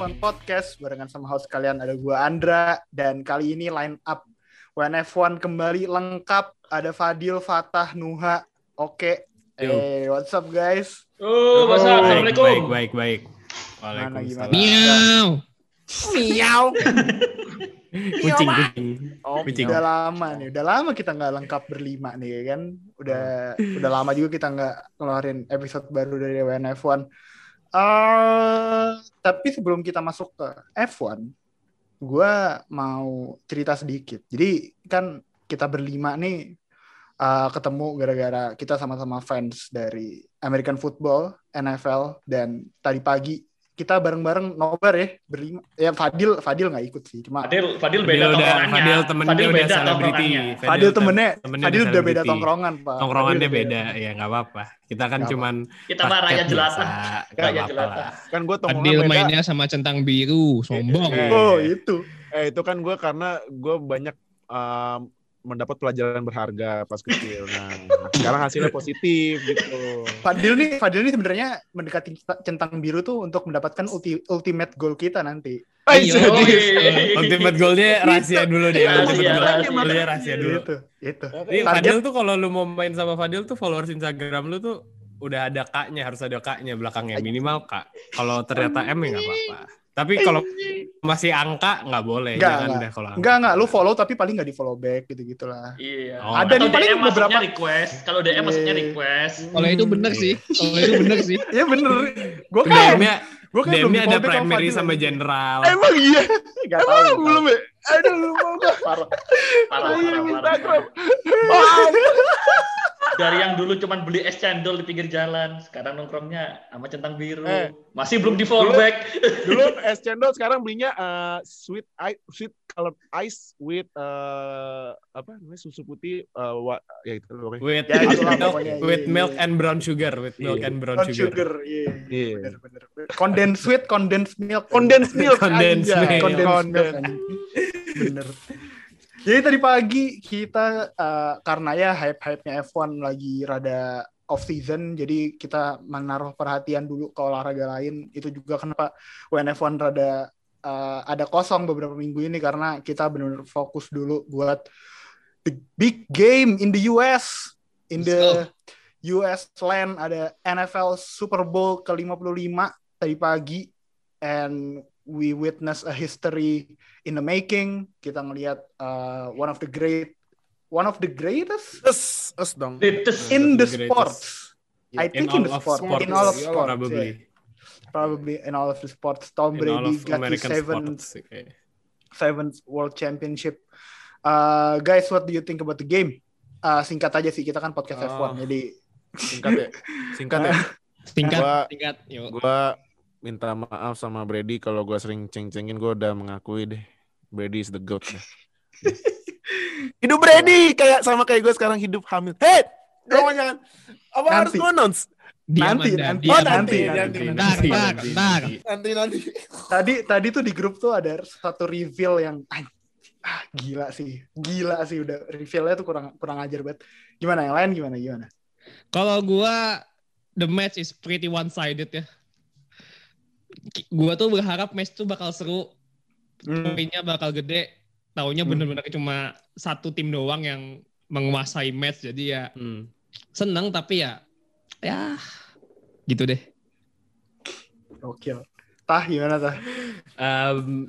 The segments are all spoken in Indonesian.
WNF1 Podcast barengan sama host kalian ada gue Andra dan kali ini line up WNF1 kembali lengkap ada Fadil, Fatah, Nuha. Oke. Yo. Hey, what's up guys? Oh, Baik, masa Assalamualaikum. Baik, baik, baik. Waalaikumsalam. Miau. Miau. Kucing, kucing. Oh, Kucing. udah lama nih, udah lama kita nggak lengkap berlima nih ya kan. Udah udah lama juga kita nggak ngeluarin episode baru dari WNF1. Eh, tapi sebelum kita masuk ke F1, gue mau cerita sedikit. Jadi kan kita berlima nih eh, ketemu gara-gara kita sama-sama fans dari American Football, NFL, dan tadi pagi kita bareng-bareng nobar ya berlima. Ya Fadil, Fadil nggak ikut sih, cuma Fadil, Fadil Fadil beda udah, tongkrongannya. Fadil temennya Fadil udah beda selebriti. tongkrongannya. Fadil temennya, temennya Fadil udah beda tongkrongan pak. Tongkrongannya Fadil beda, ya nggak apa-apa. Kita kan Nggak cuman Kita mah rakyat jelata. Rakyat apa-apa jelata. kan gue tongkrongan Adil beda mainnya sama centang biru, sombong. Iya. Oh itu. eh itu kan gue karena gue banyak um, mendapat pelajaran berharga pas kecil nah sekarang hasilnya positif gitu Fadil nih, Fadil nih sebenarnya mendekati centang biru tuh untuk mendapatkan ulti- ultimate goal kita nanti. Eh, Iya. Ultimate goalnya rahasia dulu deh. Rahasia, rahasia. goalnya rahasia dulu. Itu, itu. Fadil tuh kalau lu mau main sama Fadil tuh followers Instagram lu tuh udah ada kaknya harus ada kaknya belakangnya minimal kak. Kalau ternyata M ya nggak apa-apa. Tapi kalau masih angka nggak boleh. Nggak, Jangan nggak. deh kalau angka. Enggak enggak, lu follow tapi paling nggak di follow back gitu gitulah. Iya. Oh. Ada nih paling DM beberapa- request. Kalau DM masuknya Iya. request. Kalau itu bener sih, kalau itu bener sih. Iya bener. Gue kan, DM-nya gue kan DM-nya ada primary sama general. emang iya Nggak tahu. emang belum ya aduh lupa gue Parah. Parah, Oh, iya, parah, parah, Instagram. parah. Dari yang dulu cuman beli es cendol di pinggir jalan, sekarang nongkrongnya sama centang biru. Eh. Masih belum di follow Dulu- back. dulu es cendol sekarang belinya uh, sweet ice sweet colored ice with uh, apa namanya susu putih uh, wa, ya itu pokoknya. With, Ya, milk, iya, with iya. milk and brown sugar, with milk Iya. and brown Brown sugar. sugar, iya. Iya. Bener bener. Condensed sweet, condensed milk. condensed milk Condensed milk. Condensed milk. Bener. Jadi tadi pagi kita eh, karena ya hype-hype-nya F1 lagi rada off season, jadi kita menaruh perhatian dulu ke olahraga lain. Itu juga kenapa WNF1 rada eh, ada kosong beberapa minggu ini karena kita benar-benar fokus dulu buat the big game in the US, in the US land ada NFL Super Bowl ke-55 tadi pagi and we witness a history in the making. Kita ngelihat uh, one of the great one of the greatest us us dong in the The sports. I In think in, the sport, sports, in all of yeah, sports, Probably. yeah. probably in all of the sports. Tom In Brady got his seventh sports. Okay. seventh World Championship. Uh, guys, what do you think about the game? Uh, singkat aja sih, kita kan podcast Oh. F1, jadi singkat ya singkat ya Tingkat, Gua- tingkat. Yuk. gue minta maaf sama Brady kalau gue sering ceng-cengin gue udah mengakui deh Brady is the goat deh. hidup Brady kayak sama kayak gue sekarang hidup hamil hey jangan jangan apa harus Nanti. gue announce Nanti, Anda, nanti. Oh, nanti, nanti, ntar, nanti. ntar. nanti nanti tadi tadi tuh di grup tuh ada satu reveal yang ah, ah, gila sih gila sih udah revealnya tuh kurang kurang ajar banget gimana yang lain gimana gimana Kalau gua the match is pretty one sided ya. Gua tuh berharap match tuh bakal seru, Hmm. poinnya bakal gede. Taunya Hmm. bener-bener cuma satu tim doang yang menguasai match. Jadi ya Hmm. seneng tapi ya ya gitu deh. oke tah gimana tah Um,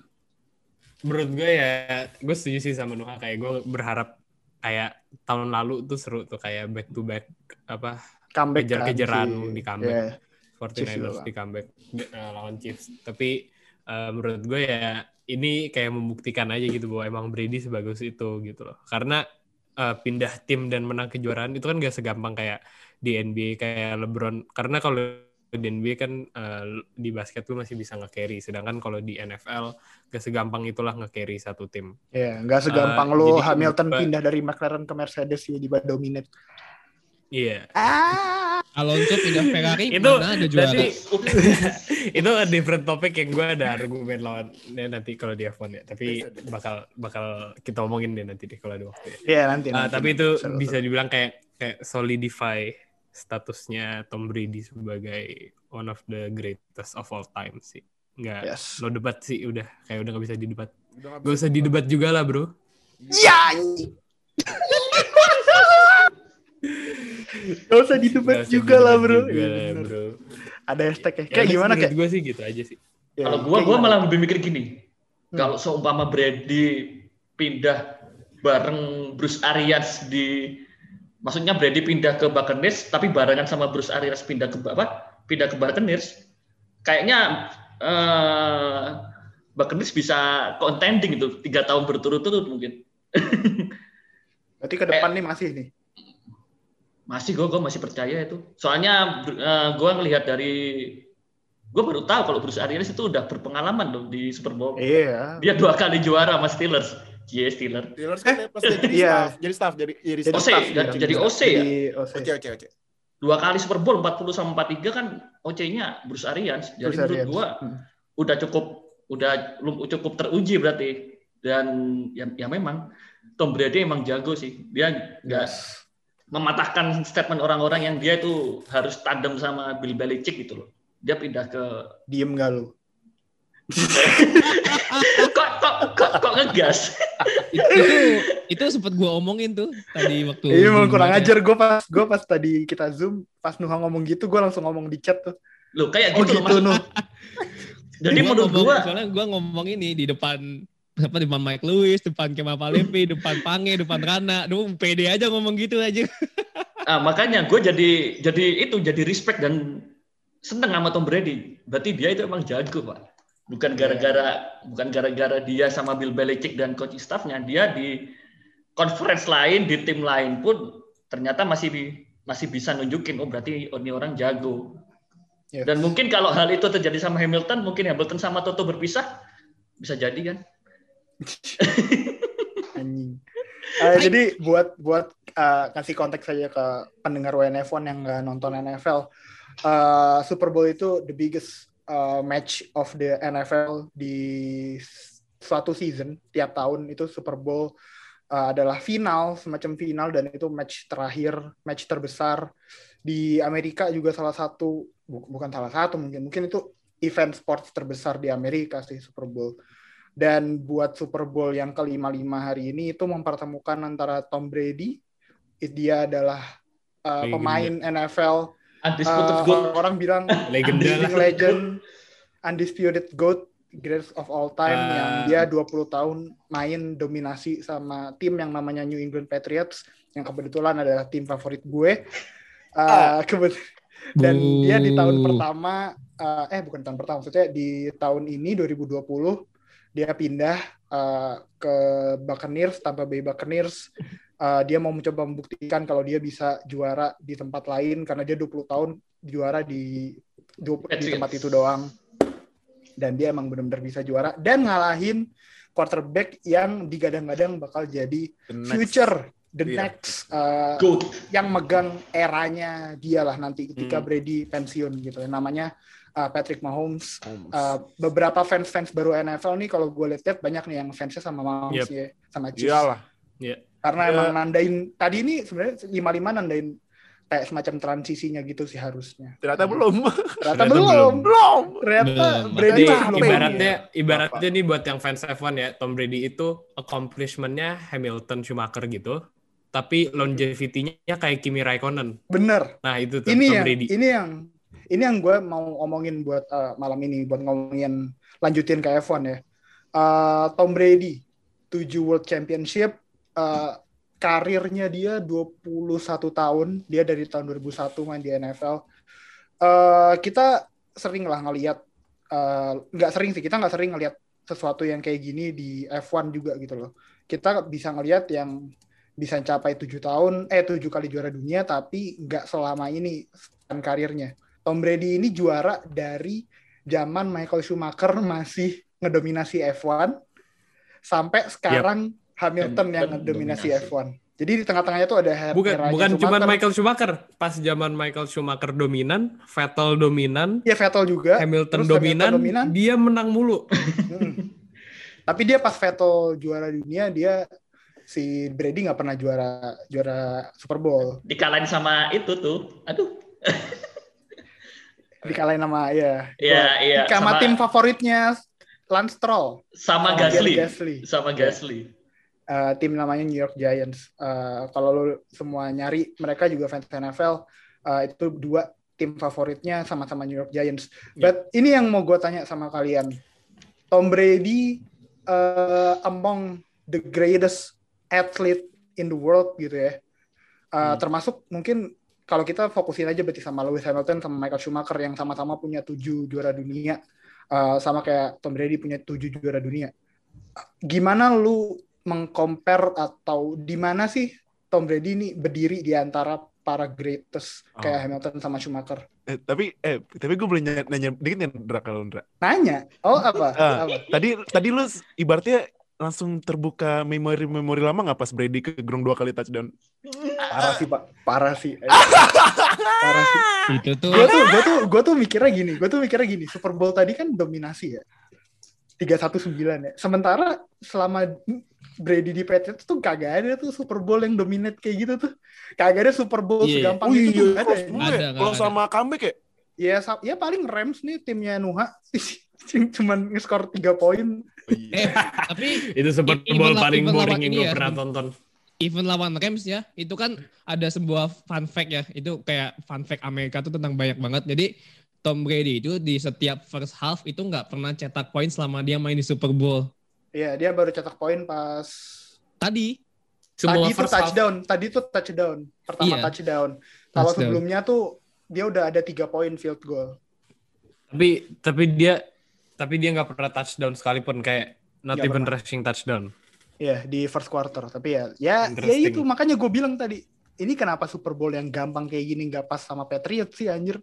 menurut gue ya, gue setuju sih sama Nuha kayak gue berharap kayak tahun lalu tuh seru tuh kayak back to back apa comeback kejar-kejaran kan, sih. di comeback. Iya. 49ers juga. di comeback uh, lawan Chiefs. Tapi uh, menurut gue ya ini kayak membuktikan aja gitu bahwa emang Brady sebagus itu gitu loh. Karena uh, pindah tim dan menang kejuaraan itu kan gak segampang kayak di NBA kayak LeBron. Karena kalau di NBA kan uh, di basket tuh masih bisa nge-carry. Sedangkan kalau di NFL gak segampang itulah nge-carry satu tim. Iya, nggak segampang Eh, lo Hamilton pindah dari McLaren ke Mercedes jadi tiba dominate. Iya. Ah, Alonso pindah Ferrari Itu mana ada juara. Tapi itu a different topic yang gue ada argumen lawan nanti kalau di F1 ya. Tapi bakal bakal kita omongin deh nanti deh kalau ada waktu ya. Iya nanti. Ah, nanti. tapi itu Seru, bisa dibilang kayak kayak solidify statusnya Tom Brady sebagai one of the greatest of all time sih nggak Yes. lo debat sih udah kayak udah nggak bisa didebat. Udah Gak bisa usah didebat juga lah bro. Ya. Gak usah didebat usah juga lah bro. juga Iya, lah, bener. bro. Ada hashtag ya. Ya, Kayak udah, gimana kayak? Gue sih gitu aja sih. Ya, Kalau gua gimana? malah lebih mikir gini. Hmm. Kalau seumpama Brady pindah bareng Bruce Arians di maksudnya Brady pindah ke Buccaneers tapi barengan sama Bruce Arians pindah ke apa? Pindah ke Buccaneers. Kayaknya eh Buccaneers bisa contending itu tiga tahun berturut-turut mungkin. Berarti ke depan nih masih nih. Masih gue, gue masih percaya itu. Soalnya eh, gue ngelihat dari, gue baru tahu kalau Bruce Arians itu udah berpengalaman loh di Super Bowl. Iya. Dia dua kali juara sama Steelers. Yes, Steelers. Steelers kan pas dia jadi Iya. staff, jadi staff, jadi jadi Jadi OC, staff jadi- dia. jadi OC ya? Jadi OC. Oke oke oke. Dua kali Super Bowl 40 sama 43 kan OC-nya Bruce Arians. Jadi Bruce menurut Arians. gue Hmm. udah cukup udah cukup teruji berarti. Dan ya, ya memang Tom Brady emang jago sih. Dia nggak Yes. Mematahkan statement orang-orang yang dia itu harus tandem sama Bill Belichick gitu loh. Dia pindah ke Diem gak lu? kok kok kok, kok ngegas. itu itu sempat gua omongin tuh tadi waktu Iya emang Zoom kurang aja. ajar gue pas gue pas tadi kita zoom pas Nuha ngomong gitu gue langsung ngomong di chat tuh. Loh kayak Oh gitu, loh gitu. Jadi Gua menurut gua soalnya gua ngomong ini di depan apa di depan Mike Lewis, depan Kemal Palevi, depan Pange, depan Rana, Duh, pede aja ngomong gitu aja. ah, makanya gue jadi jadi itu jadi respect dan seneng sama Tom Brady. Berarti dia itu emang jago, Pak. Bukan gara-gara bukan gara-gara dia sama Bill Belichick dan coaching staffnya, dia di conference lain, di tim lain pun ternyata masih bi- masih bisa nunjukin oh berarti ini orang jago. Yes. Dan mungkin kalau hal itu terjadi sama Hamilton, mungkin Hamilton sama Toto berpisah, bisa jadi kan? Anjing. Eh, jadi buat buat eh, kasih konteks saja ke pendengar WNF1 yang nggak nonton NFL, eh, Super Bowl itu the biggest eh, match of the NFL di suatu season tiap tahun itu Super Bowl eh, adalah final semacam final dan itu match terakhir match terbesar di Amerika juga salah satu bu- bukan salah satu mungkin mungkin itu event sports terbesar di Amerika sih Super Bowl dan buat Super Bowl yang ke-55 hari ini itu mempertemukan antara Tom Brady, dia adalah uh, Legenda. pemain NFL, Undisputed uh, GOAT. orang bilang Legenda legend, undisputed GOAT, greatest of all time Ah. yang dia 20 tahun main dominasi sama tim yang namanya New England Patriots yang kebetulan adalah tim favorit gue. Uh, kebet- dan dia di tahun pertama uh, eh bukan tahun pertama maksudnya di tahun ini 2020 dia pindah uh, ke Buccaneers Tampa Bay Buccaneers Uh, dia mau mencoba membuktikan kalau dia bisa juara di tempat lain karena dia 20 tahun juara di di tempat itu doang dan dia emang benar-benar bisa juara dan ngalahin quarterback yang digadang-gadang bakal jadi The next. future the Iya. next uh, yang megang eranya dia lah nanti ketika Hmm. Brady pensiun gitu namanya uh, Patrick Mahomes Holmes. Uh, beberapa fans-fans baru NFL nih kalau gue lihat banyak nih yang fansnya sama Mahomes Yep. ya sama Chiefs Iyalah. karena Ya. emang nandain tadi ini sebenarnya lima lima nandain kayak semacam transisinya gitu sih harusnya Ternyata belum. ternyata, Ternyata belum belum. belum. ternyata Belum. Brady Jadi ibaratnya punya. ibaratnya nih buat yang fans F1 ya, Tom Brady itu accomplishment-nya Hamilton Schumacher gitu. Tapi longevity-nya kayak Kimi Raikkonen. bener Nah, itu tuh ini Tom yang Brady. ini yang ini yang gue mau omongin buat uh, malam ini buat ngomongin lanjutin ke F1 ya. Uh, Tom Brady 7 World Championship uh, karirnya dia 21 tahun. Dia dari tahun 2001 main di NFL Uh, kita sering lah ngelihat uh, nggak sering sih kita nggak sering ngelihat sesuatu yang kayak gini di F1 juga gitu loh. Kita bisa ngelihat yang bisa capai tujuh tahun eh tujuh kali juara dunia tapi nggak selama ini karirnya Tom Brady ini juara dari zaman Michael Schumacher masih ngedominasi F1 sampai sekarang Hamilton yang ngedominasi dominasi. F1 jadi di tengah-tengahnya tuh ada Bukan bukan cuma. Michael Schumacher. Pas zaman Michael Schumacher dominan, Vettel dominan, ya Vettel juga Hamilton dominan, Hamilton dominan. dia menang mulu. Mm. Tapi dia pas Vettel juara dunia dia si Brady nggak pernah juara juara Super Bowl. Dikalahin sama itu tuh. Aduh. dikalahin sama ya. Iya, iya. Sama, tim favoritnya Lance Stroll. sama Pierre Gasly. Gasly. Sama Gasly. Eh, tim namanya New York Giants. Eh, kalau lu semua nyari, mereka juga fans NFL. eh, itu dua tim favoritnya sama-sama New York Giants. Ya. But ini yang mau gue tanya sama kalian. Tom Brady eh, among the greatest athlete in the world gitu ya. Eh, Hmm. Termasuk mungkin kalau kita fokusin aja berarti sama Lewis Hamilton sama Michael Schumacher yang sama-sama punya tujuh juara dunia. Eh, sama kayak Tom Brady punya tujuh juara dunia. Gimana lu mengcompare atau di mana sih Tom Brady ini berdiri di antara para greatest kayak Oh. Hamilton sama Schumacher? Eh, tapi eh tapi gue boleh nanya, nanya dikit kalau Ndra. Nanya. Oh apa? Ah. apa? Tadi tadi lu ibaratnya langsung terbuka memori-memori lama nggak pas Brady ke gerung dua kali touchdown? Parah sih pak. Parah sih. Parah sih. Itu tuh Gue tuh, gue tuh, gue tuh mikirnya gini. Gue tuh mikirnya gini. Super Bowl tadi kan dominasi ya. 319 ya. Sementara selama Brady di Patriots tuh kagak ada tuh Super Bowl yang dominate kayak gitu tuh. Kagak ada Super Bowl Iya. segampang Oh itu tuh. iya, Nggak ada. Ada, kalau sama comeback ya. Ya, ya paling Rams nih timnya Nuha cuman nge-score 3 poin. Eh tapi Itu Super lawan- paling boring yang gue ya. pernah tonton. even lawan Rams ya, itu kan ada sebuah fun fact ya. Itu kayak fun fact Amerika tuh tentang banyak banget. Jadi Tom Brady itu di setiap first half itu nggak pernah cetak poin selama dia main di Super Bowl. Iya, dia baru cetak poin pas Tadi Semua tadi tuh first half. touchdown. Tadi tuh touchdown. Pertama Iya. touchdown. Kalau Touchdown. sebelumnya tuh dia udah ada 3 poin field goal. Tapi tapi dia tapi dia nggak pernah touchdown sekalipun kayak not Nggak even pernah. rushing touchdown. Iya, di first quarter. Tapi ya, ya, ya itu makanya gue bilang tadi. Ini kenapa Super Bowl yang gampang kayak gini nggak pas sama Patriots sih anjir.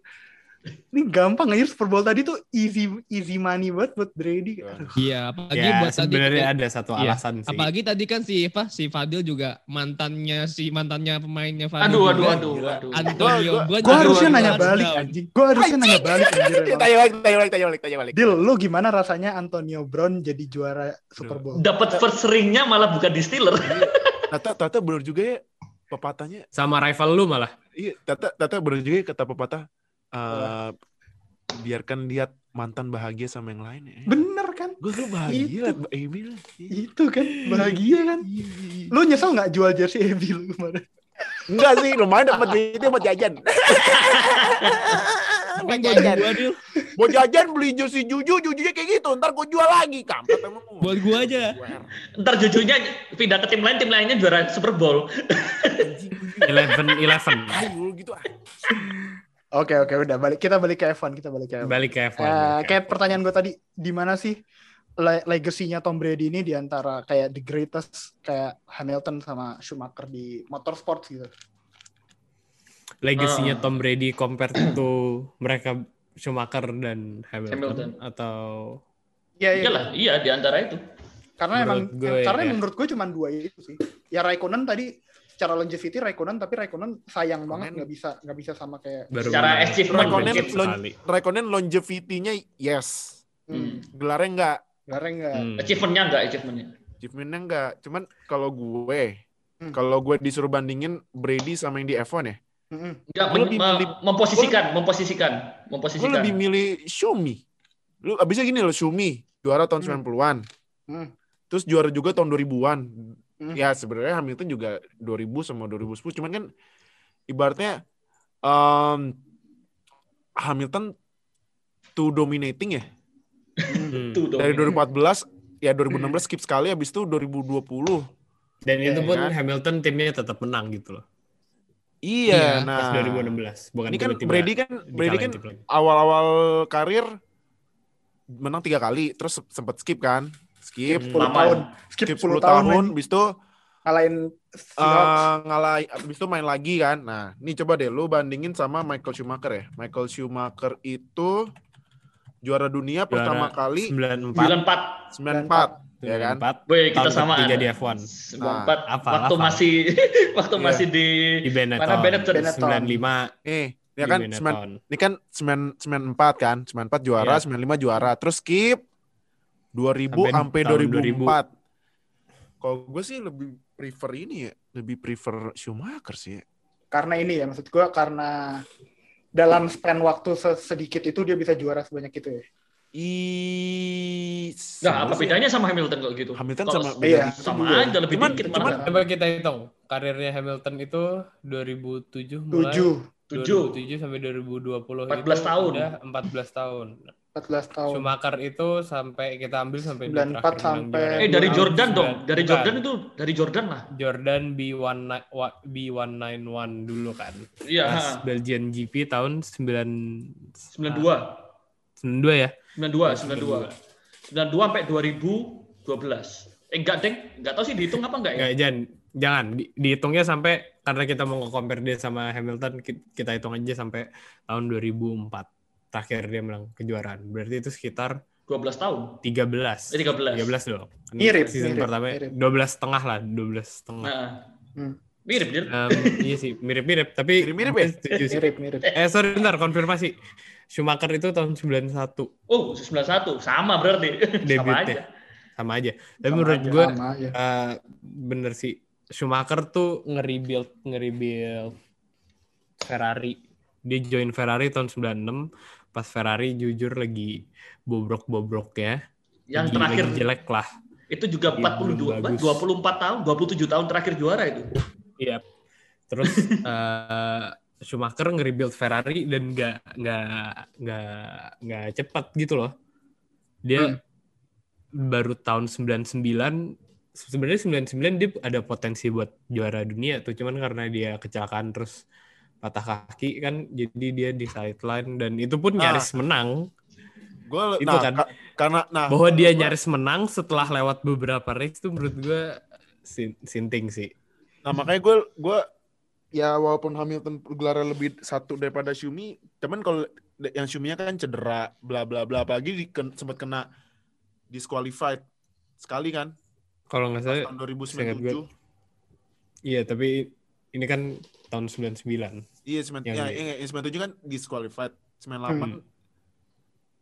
Ini gampang anjir Super Bowl tadi tuh easy easy money banget buat Brady. Iya, apalagi Ya buat tadi sebenarnya ada satu Iya, alasan sih. apalagi tadi kan si apa si Fadil juga mantannya si mantannya pemainnya Fadil. Aduh, aduh, aduh, aduh. Antonio Gua- Gue juga harusnya nanya balik anjing. Gue harusnya nanya balik. Tanya balik, tanya balik, tanya balik, tanya balik. Dil, lu gimana rasanya Antonio Brown jadi juara Super Bowl? Dapat first ringnya malah bukan di Steeler. Tata, Tata bener juga ya pepatahnya. Sama rival lu malah. Iya, Tata, Tata bener juga ya kata pepatah. Eh, biarkan lihat mantan bahagia sama yang lain ya. Bener kan? Gue tuh bahagia Itu. liat Mbak Emil. Itu kan bahagia kan? Lu nyesel nggak jual jersey Ebi lu kemarin? Enggak sih, lumayan dapat duitnya buat jajan. buat jajan. Buat jajan beli jersey Juju, Jujunya kayak gitu. Ntar gue jual lagi. Kampret emang. Buat gua aja. Ntar jujunya pindah ke tim lain, tim lainnya juara Super Bowl. Eleven Eleven. Ayo gitu ah. Oke oke udah balik kita balik ke F1 kita balik ke F1. Balik ke F1. Eh, balik kayak F1. pertanyaan gue tadi, di mana sih le- legacy-nya Tom Brady ini di antara kayak the greatest kayak Hamilton sama Schumacher di motorsport gitu. Legasinya Ah. Tom Brady compared to mereka Schumacher dan Hamilton, Hamilton. atau Iya iya. Iyalah, iya di antara itu. Karena Menurut emang gue karena ya. emang menurut gue cuma dua itu sih. Ya Raikkonen tadi secara longevity Raikkonen tapi Raikkonen sayang banget Raikkonen- nggak bisa nggak bisa sama kayak baru Secara achievement. Raikkonen longevity-nya yes. hmm, Gelarnya enggak. Gareng nggak. Hmm. Achievementnya enggak, achievementnya. Achievementnya enggak. Cuman kalau gue, Hmm. kalau gue disuruh bandingin Brady sama yang di F1 ya. Enggak, Gue men- lebih me- milih- memposisikan, memposisikan, gue memposisikan. lebih milih Xiaomi. Lu abisnya gini loh, Xiaomi juara tahun Hmm. 90-an. Hmm. Terus juara juga tahun 2000-an. Hmm. Ya sebenarnya Hamilton juga 2000 sama 2010. Cuman kan ibaratnya em, Hamilton too dominating ya. Hmm. Dong. Dari 2014 ya 2016 skip sekali habis itu 2020. Dan itu Iya, pun kan? Hamilton timnya tetap menang gitu loh. Iya, Iya, nah. Pas 2016, bukan Ini kan tiba-tiba Brady kan Brady kan awal-awal karir menang tiga kali, terus sempat skip kan, skip, 10 Lama. tahun. Skip, skip 10 10 tahun, tahun, habis itu ngalahin Seahawks. uh, ngalah, habis itu main lagi kan. Nah, ini coba deh lu bandingin sama Michael Schumacher ya. Michael Schumacher itu juara dunia pertama kali 94, 94. 94, ya kan? 94, Woi, kita tahun sama. ketiga di F1. 94. Hafal, waktu masih waktu Iya. masih di Di Benetton. mana Benetton. Benetton. 95 Nih, ya di kan Benetton. sembilan- ini kan 9 94 kan, 94 juara, Iya. 95 juara, terus skip 2000 Sampai sampai tahun 2004. Kalau gue sih lebih prefer ini ya, lebih prefer Schumacher sih. Ya. karena ini ya maksud gue karena dalam span waktu se- sedikit itu dia bisa juara sebanyak itu ya. I Nah, apa bedanya sama Hamilton kalau gitu? Hamilton Kalau sama Iya. sama Iya. aja lebih Cuman- dikit cuman- malah. Coba kita hitung karirnya Hamilton itu 2007 mulai Tujuh, Tujuh. 2007 sampai 2020 14 itu tahun. udah 14 tahun. 14 tahun. Schumacher itu sampai kita ambil sampai dia 94 terakhir menang sampai- juara. Eh dari. Jordan dong. Bukan. Dari Jordan itu dari Jordan lah. Jordan B1 B191 dulu kan. Iya, Pas. Belgian GP tahun 9 92. 92 ya. 92, 92. 92 sampai 2012. Eh enggak, Deng. Enggak tahu sih dihitung apa enggak ya? Nggak, jangan jangan di- dihitungnya sampai karena kita mau nge-compare dia sama Hamilton ki- kita hitung aja sampai tahun 2004 terakhir dia menang kejuaraan. Berarti itu sekitar 12 tahun. 13. Eh 13. 13 dong. Mirip, season mirip, pertama mirip. 12 setengah lah, 12 setengah. Nah. Hmm. Mirip, Dir. Em, iya sih, mirip-mirip. Tapi Mirip-mirip ya? setuju sih. Mirip, mirip. Eh sorry bentar, konfirmasi. Schumacher itu tahun 91. Oh, 91. Sama berarti. Sama Debutnya. aja. Sama aja. Tapi Sama menurut aja, gue Sama aja. eh, bener sih. Schumacher tuh nge-rebuild, nge-rebuild Ferrari. Dia join Ferrari tahun 96. Pas Ferrari jujur lagi bobrok-bobrok ya. Yang Lagi- terakhir lagi jelek lah. itu juga Iya, 42, belum bagus. 24 tahun, 27 tahun terakhir juara itu. Iya. Terus eh, Schumacher nge-rebuild Ferrari dan nggak nggak nggak nggak cepat gitu loh. Dia baru tahun 99 sebenarnya 99 dia ada potensi buat juara dunia tuh cuman karena dia kecelakaan terus patah kaki kan jadi dia di sideline dan itu pun Ah. nyaris menang Gue Itu nah, kan. ka- karena nah bahwa dia gua- nyaris menang setelah lewat beberapa race tuh menurut gue sin- sinting sih Nah makanya gue gue ya walaupun Hamilton gelarnya lebih satu daripada Shumi, cuman kalau yang Shuminya kan cedera, bla bla bla, apalagi di, ken- sempat kena disqualified sekali kan kalau nggak salah tahun seingat gue. 2097. Iya, tapi ini kan tahun 99. Iya, semen, Yang ya, ini. iya, yang 97 kan disqualified. 98 Hmm.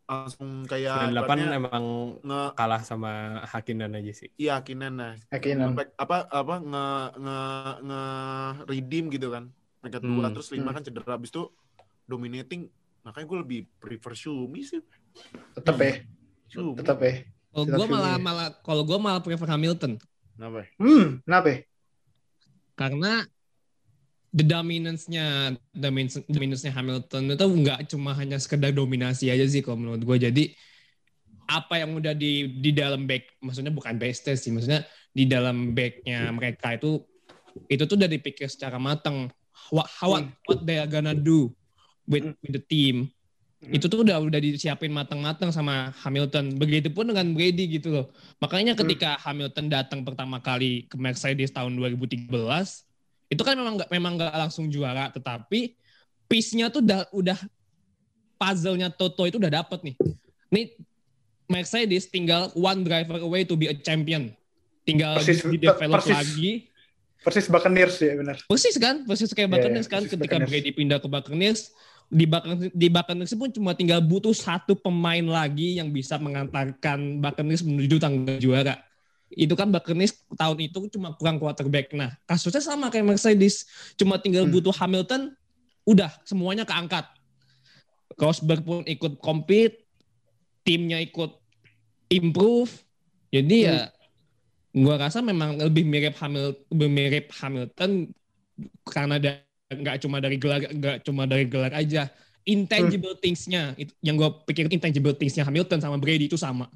langsung kayak 98 ibaratnya emang nge kalah sama Hakinan aja sih. iya Kinan nah Yakinan. nge- apa apa nge nge nge redeem gitu kan dua Hmm. terus lima Hmm. kan cedera habis itu dominating makanya gue lebih prefer Shumi sih Tetep ya. Shumi Tetep ya. Kalau gue malah Shumi. malah kalau gue malah prefer Hamilton kenapa ya? Hmm, kenapa ya? karena the dominance-nya dominance dominance-nya Hamilton itu nggak cuma hanya sekedar dominasi aja sih kalau menurut gue jadi apa yang udah di di dalam back maksudnya bukan backstage sih maksudnya di dalam backnya mereka itu itu tuh udah dipikir secara matang. What how, what, what they are gonna do with with the team. Itu tuh udah udah disiapin matang-matang sama Hamilton. Begitupun dengan Brady gitu loh. Makanya ketika Hamilton datang pertama kali ke Mercedes tahun 2013 itu kan memang nggak memang nggak langsung juara tetapi piece-nya tuh udah udah puzzle-nya Toto itu udah dapet nih nih Mercedes tinggal one driver away to be a champion tinggal Persis- di develop persis. lagi Persis Buccaneers ya benar. persis kan persis kayak Iya, Buccaneers iya, kan ketika Buccaneers. Brady pindah ke Buccaneers di Buccaneers, di Buccaneers pun cuma tinggal butuh satu pemain lagi yang bisa mengantarkan Buccaneers menuju tangga juara itu kan Buccaneers tahun itu cuma kurang quarterback. Nah kasusnya sama kayak Mercedes. Cuma tinggal Hmm. butuh Hamilton udah semuanya keangkat. Rosberg pun ikut compete timnya ikut improve. Jadi ya gua rasa memang lebih mirip Hamilton lebih mirip Hamilton karena da- nggak cuma dari gelar nggak cuma dari gelar aja. Intangible things-nya itu yang gue pikir intangible things-nya Hamilton sama Brady itu sama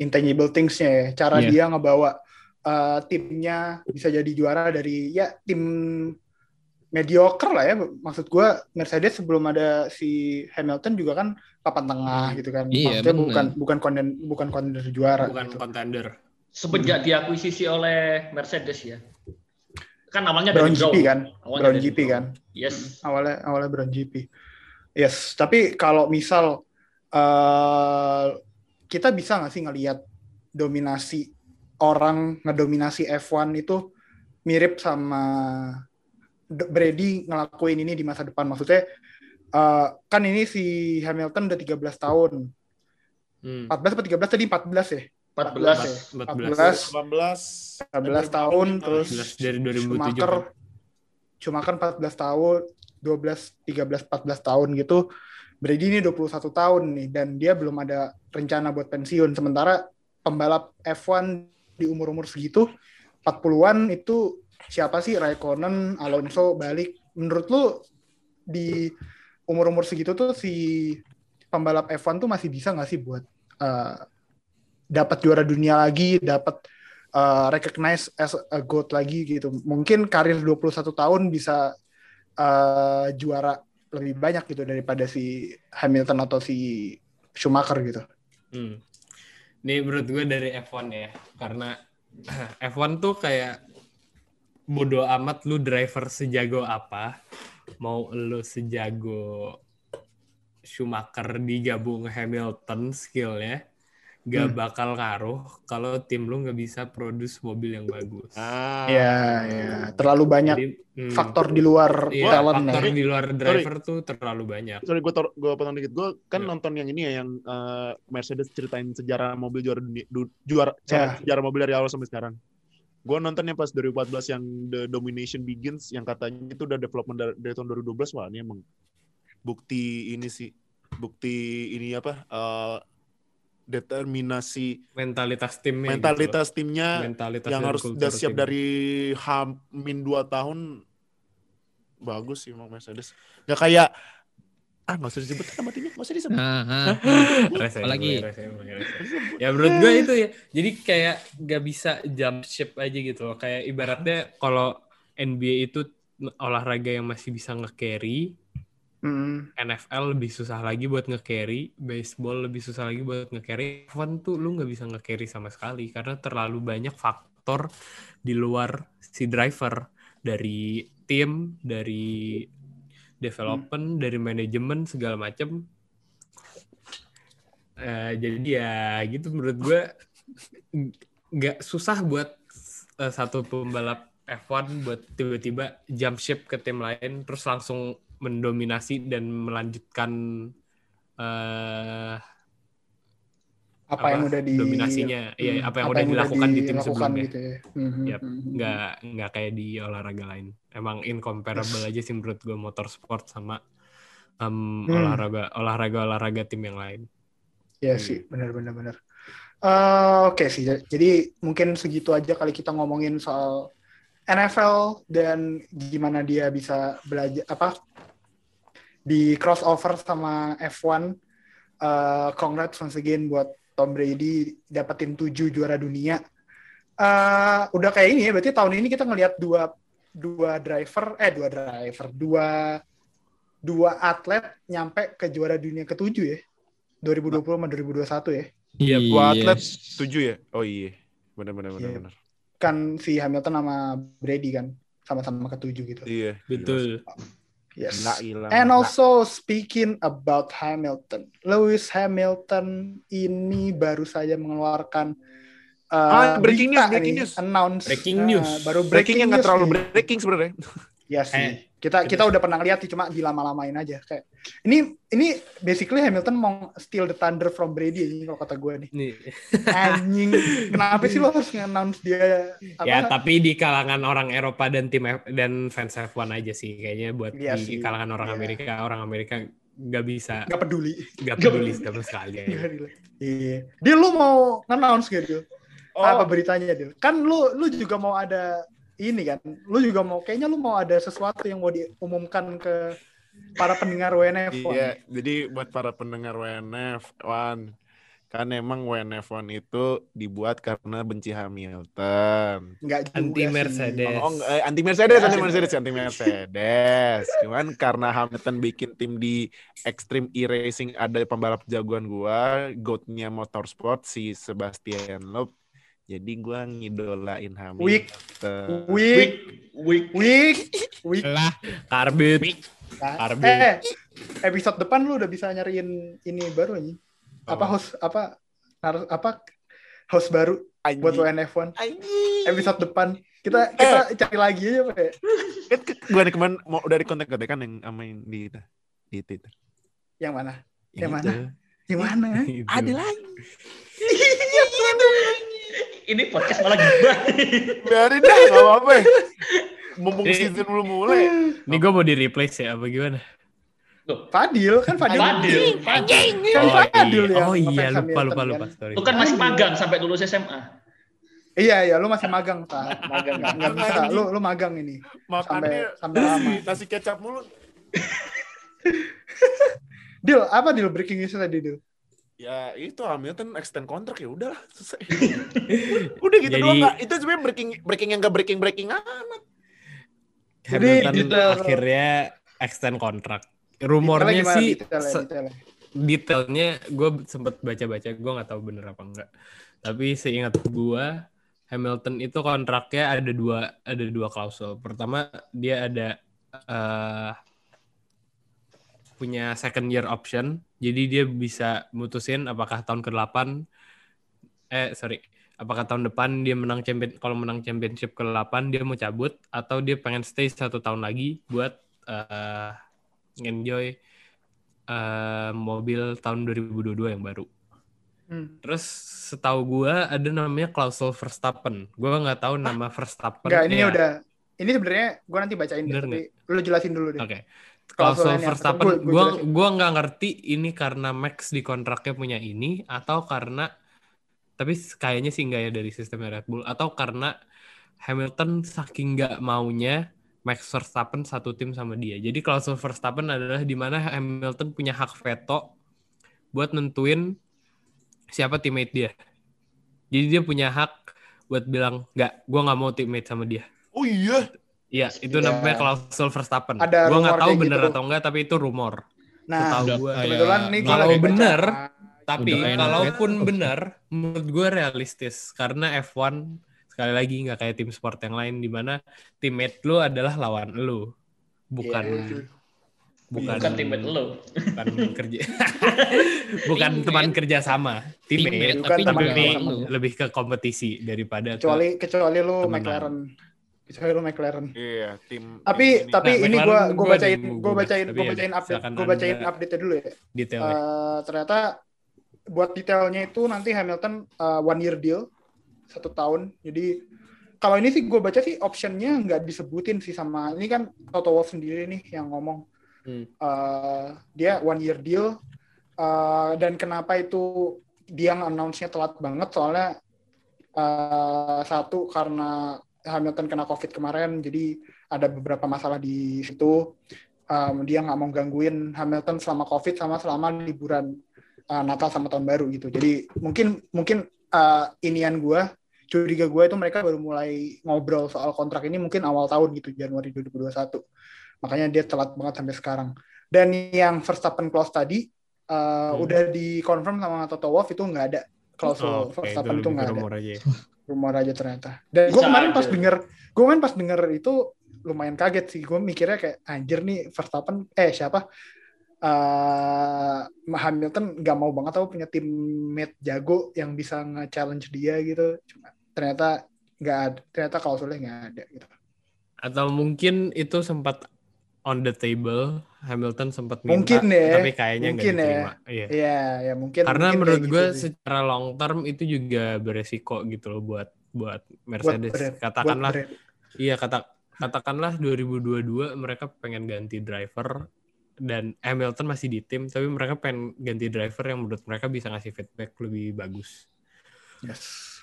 Intangible things-nya ya. Cara Iya. dia ngebawa uh, timnya bisa jadi juara dari ya tim mediocre lah ya. Maksud gua Mercedes sebelum ada si Hamilton juga kan papan tengah gitu kan. Iya, Maksudnya bener. bukan bukan konden bukan kontender juara Bukan gitu. contender. Semenjak diakuisisi oleh Mercedes ya. Kan awalnya Brown dari GP Brown. kan. Awalnya Brown GP Brown. kan. Yes. awalnya awalnya Brown GP. Yes, tapi kalau misal eh kita bisa nggak sih ngelihat dominasi orang ngedominasi F1 itu mirip sama Brady ngelakuin ini di masa depan. Maksudnya eh, kan ini si Hamilton udah 13 tahun. Hmm. 14 atau 13 tadi 14 ya? 14. ya? 14. 14 14 tahun terus 14 dari 2007 Schumacher kan. Schumacher 14 tahun 12, 13, 14 tahun gitu. Brady ini 21 tahun nih dan dia belum ada rencana buat pensiun. Sementara pembalap F1 di umur-umur segitu 40-an itu siapa sih Raikkonen, Alonso balik. Menurut lu di umur-umur segitu tuh si pembalap F1 tuh masih bisa nggak sih buat uh, dapat juara dunia lagi, dapat uh, recognize as a GOAT lagi gitu. Mungkin karir 21 tahun bisa uh, juara lebih banyak gitu daripada si Hamilton atau si Schumacher gitu. Hmm. Ini menurut gue dari F1 ya, karena F1 tuh kayak bodoh amat lu driver sejago apa, mau lu sejago Schumacher digabung Hamilton skill ya, gak Hmm. bakal ngaruh kalau tim lu nggak bisa produce mobil yang bagus. Ah. Iya, ya. Terlalu banyak Jadi, hmm, faktor di luar iya, talent faktor ya. di luar driver tuh terlalu banyak. Sorry gue gue potong dikit. Gue kan Iya. nonton yang ini ya yang eh, Mercedes ceritain sejarah mobil juara dunia du- juara Ya. sejarah mobil dari awal sampai sekarang. Gue nontonnya pas 2014 yang The Domination Begins yang katanya itu udah development dari, dari tahun 2012 wah ini emang bukti ini sih bukti ini apa eh, determinasi Mentalitas timnya. mentalitas gitu timnya mentalitas yang harus kultur udah siap tim. dari Hamin 2 tahun bagus sih emang Mercedes. Gak kayak ah nggak usah disebut nama timnya nggak usah disebut. Apalagi? ya menurut gue itu ya jadi kayak gak bisa jump ship aja gitu loh kayak ibaratnya kalau NBA itu olahraga yang masih bisa nge-carry Hmm. NFL lebih susah lagi buat nge-carry baseball lebih susah lagi buat nge-carry. F1 tuh lu nggak bisa nge-carry sama sekali karena terlalu banyak faktor di luar si driver. Dari tim dari development dari manajemen segala macem. Eh, jadi ya gitu menurut gue nggak susah buat eh, satu pembalap F1 buat tiba-tiba jump ship ke tim lain terus langsung mendominasi dan melanjutkan eh Apa, yang udah di dominasinya ya Hmm, apa yang udah dilakukan di tim sebelumnya gitu ya. Hmm, Yap, hmm, hmm. nggak nggak kayak di olahraga lain emang incomparable aja sih menurut gue motorsport sama em, Hmm. olahraga olahraga olahraga tim yang lain Iya sih, benar-benar benar. Eh, Oke sih, jadi mungkin segitu aja kali kita ngomongin soal NFL dan gimana dia bisa belajar apa di crossover sama F1. Eh, congrats once again buat Tom Brady dapetin 7 juara dunia. Eh, udah kayak ini ya, berarti tahun ini kita ngelihat dua dua driver, eh dua driver, dua dua atlet nyampe ke juara dunia ketujuh ya. 2020 sama 2021 ya. Iya, Dua atlet tujuh ya? Oh iya. Benar benar benar Iya. benar. Kan si Hamilton sama Brady kan sama-sama ketujuh gitu. Iya. betul Yes. Gila, gila. And Gila. also speaking about Hamilton, Lewis Hamilton ini baru saja mengeluarkan uh, Ah, breaking news, breaking nih, news. announce Breaking uh, news. baru breaking breaking yang nggak terlalu nih. breaking sebenarnya. Ya sih. Eh, kita kita kita- udah pernah lihat sih cuma dilama-lamain aja kayak ini ini basically Hamilton mau steal the thunder from Brady ini kalau kata gue nih. nih Anjing, kenapa sih lo harus nge-announce dia apa? ya tapi di kalangan orang Eropa dan tim F- dan fans F1 aja sih kayaknya buat Iya di sih. kalangan orang Iya. Amerika orang Amerika nggak bisa Gak peduli. nggak peduli sama sekali Nggak peduli. Iya. Dia lu mau nge-announce gitu? Oh. Apa beritanya Dil? Kan lu lu juga mau ada ini kan? Lu juga mau kayaknya lu mau ada sesuatu yang mau diumumkan ke para pendengar WNF. Iya, jadi buat para pendengar WNF, Wan, kan emang WNF1 itu dibuat karena benci Hamilton. Enggak juga Anti sih. Mercedes. Oh, enggak, eh, anti Mercedes, anti Mercedes, anti Mercedes. Cuman karena Hamilton bikin tim di Extreme E-Racing ada pembalap jagoan gua, goatnya motorsport si Sebastian Loeb. Jadi gua ngidolain. Weak. Week. Week, Week, week, week. Lah, Karbit Karbit. eh, episode depan lu udah bisa nyariin ini baru nih. Apa Apa? host apa harus apa host baru buat WNF1 Anjing. episode depan. Kita kita cari lagi aja, Pak. Kan ke- gua nih kemarin mau dari kontak-kontakan yang sama yang di itu. Di Twitter. Yang mana? Yang itu. mana? Yang mana? Ada lagi. ini podcast malah gibah. Biarin dah, gak apa-apa. mumpung season belum mulai. Ini gue mau di replace ya apa gimana? Fadil kan Fadil. Fadil. Kan Oh Fadil iya, yang oh iya lupa lupa lupa sorry. Lu kan masih magang sampai lulus SMA. Iya iya lu masih magang tak. Magang. Nggak, nggak bisa. Lu lu magang ini. Makannya Sampai sampai lama. nasi kecap mulu. Deal apa deal breaking news tadi deal? Ya itu Hamilton extend kontrak ya udahlah selesai. Udah gitu Jadi- doang? Itu sebenarnya breaking breaking yang gak breaking breaking amat. Hamilton Jadi, detail- akhirnya extend kontrak. Rumornya Detailnya sih? Detailnya, detailnya. detailnya gue sempet baca-baca gue nggak tahu bener apa enggak tapi seingat gue Hamilton itu kontraknya ada dua ada dua klausul pertama dia ada eh, punya second year option jadi dia bisa mutusin apakah tahun ke-8 eh sorry apakah tahun depan dia menang champion kalau menang championship ke-8 dia mau cabut atau dia pengen stay satu tahun lagi buat eh, enjoy eh, mobil tahun 2022 yang baru. Hmm. Terus setahu gua ada namanya klausul Verstappen. Gua nggak tahu nama Verstappen. Enggak, ini ya. udah ini sebenarnya gue nanti bacain deh, Bener tapi lu jelasin dulu deh. Oke. Klausul Klausul? Verstappen, Gua- gua gua nggak ngerti ini karena Max di kontraknya punya ini atau karena tapi kayaknya sih nggak ya dari sistemnya Red Bull atau karena Hamilton saking nggak maunya Max Verstappen satu tim sama dia. Jadi klausul Verstappen adalah di mana Hamilton punya hak veto buat nentuin siapa teammate dia. Jadi dia punya hak buat bilang nggak, gua nggak mau teammate sama dia. Oh iya. Iya, itu Iya. namanya klausul Verstappen. Ada Gua nggak tahu bener gitu. atau enggak, tapi itu rumor. Nah, Setahu udah gua. kebetulan nih Kalau lagi baca. bener, Tapi kalaupun benar, menurut gue realistis karena F1 sekali lagi nggak kayak tim sport yang lain di mana teammate lu adalah lawan lu, bukan Iya. bukan Bukan teammate lo. bukan kerja, bukan Teammate. teman kerja sama, teammate, Teammate, Bukan tapi lu. lebih ke kompetisi daripada ke kecuali kecuali lu Temenan. McLaren lu McLaren. Iya, tim tapi tim tapi Nah, ini gua gua bacain gua bacain gua ya bacain update gua bacain update dulu ya. detailnya. Eh, ternyata buat detailnya itu nanti Hamilton eh, one year deal satu tahun. Jadi kalau ini sih gue baca sih optionnya nggak disebutin sih sama ini kan Toto Wolff sendiri nih yang ngomong. Hmm. Eh, dia one year deal. Eh, dan kenapa itu dia announce-nya telat banget? Soalnya eh, satu karena Hamilton kena COVID kemarin jadi ada beberapa masalah di situ Um, dia nggak mau gangguin Hamilton selama COVID sama selama liburan uh, Natal sama tahun baru gitu. Jadi mungkin mungkin uh, inian gue, curiga gue itu mereka baru mulai ngobrol soal kontrak ini mungkin awal tahun gitu Januari 2021. Makanya dia telat banget sampai sekarang. Dan yang Verstappen clause tadi uh, Hmm. udah dikonfirm sama Toto Wolff itu nggak ada klausul Oh, oke, Verstappen itu nggak ada aja. Rumor aja ternyata. Dan gue kemarin pas denger, gue kemarin pas denger itu lumayan kaget sih. Gue mikirnya kayak anjir nih Verstappen, eh siapa? eh Hamilton nggak mau banget tau punya teammate jago yang bisa nge-challenge dia gitu. Cuma ternyata nggak ada, ternyata klausulnya nggak ada gitu. Atau mungkin itu sempat on the table, Hamilton sempat minta, Mungkin ya, tapi kayaknya nggak mungkin ya. diterima. Iya. Iya, ya mungkin. Karena mungkin menurut gue gitu sih. secara long term itu juga beresiko gitu loh buat buat Buat Mercedes. brand- Katakanlah buat brand. iya kata katakanlah 2022 mereka pengen ganti driver dan Hamilton masih di tim tapi mereka pengen ganti driver yang menurut mereka bisa ngasih feedback lebih bagus. Yes.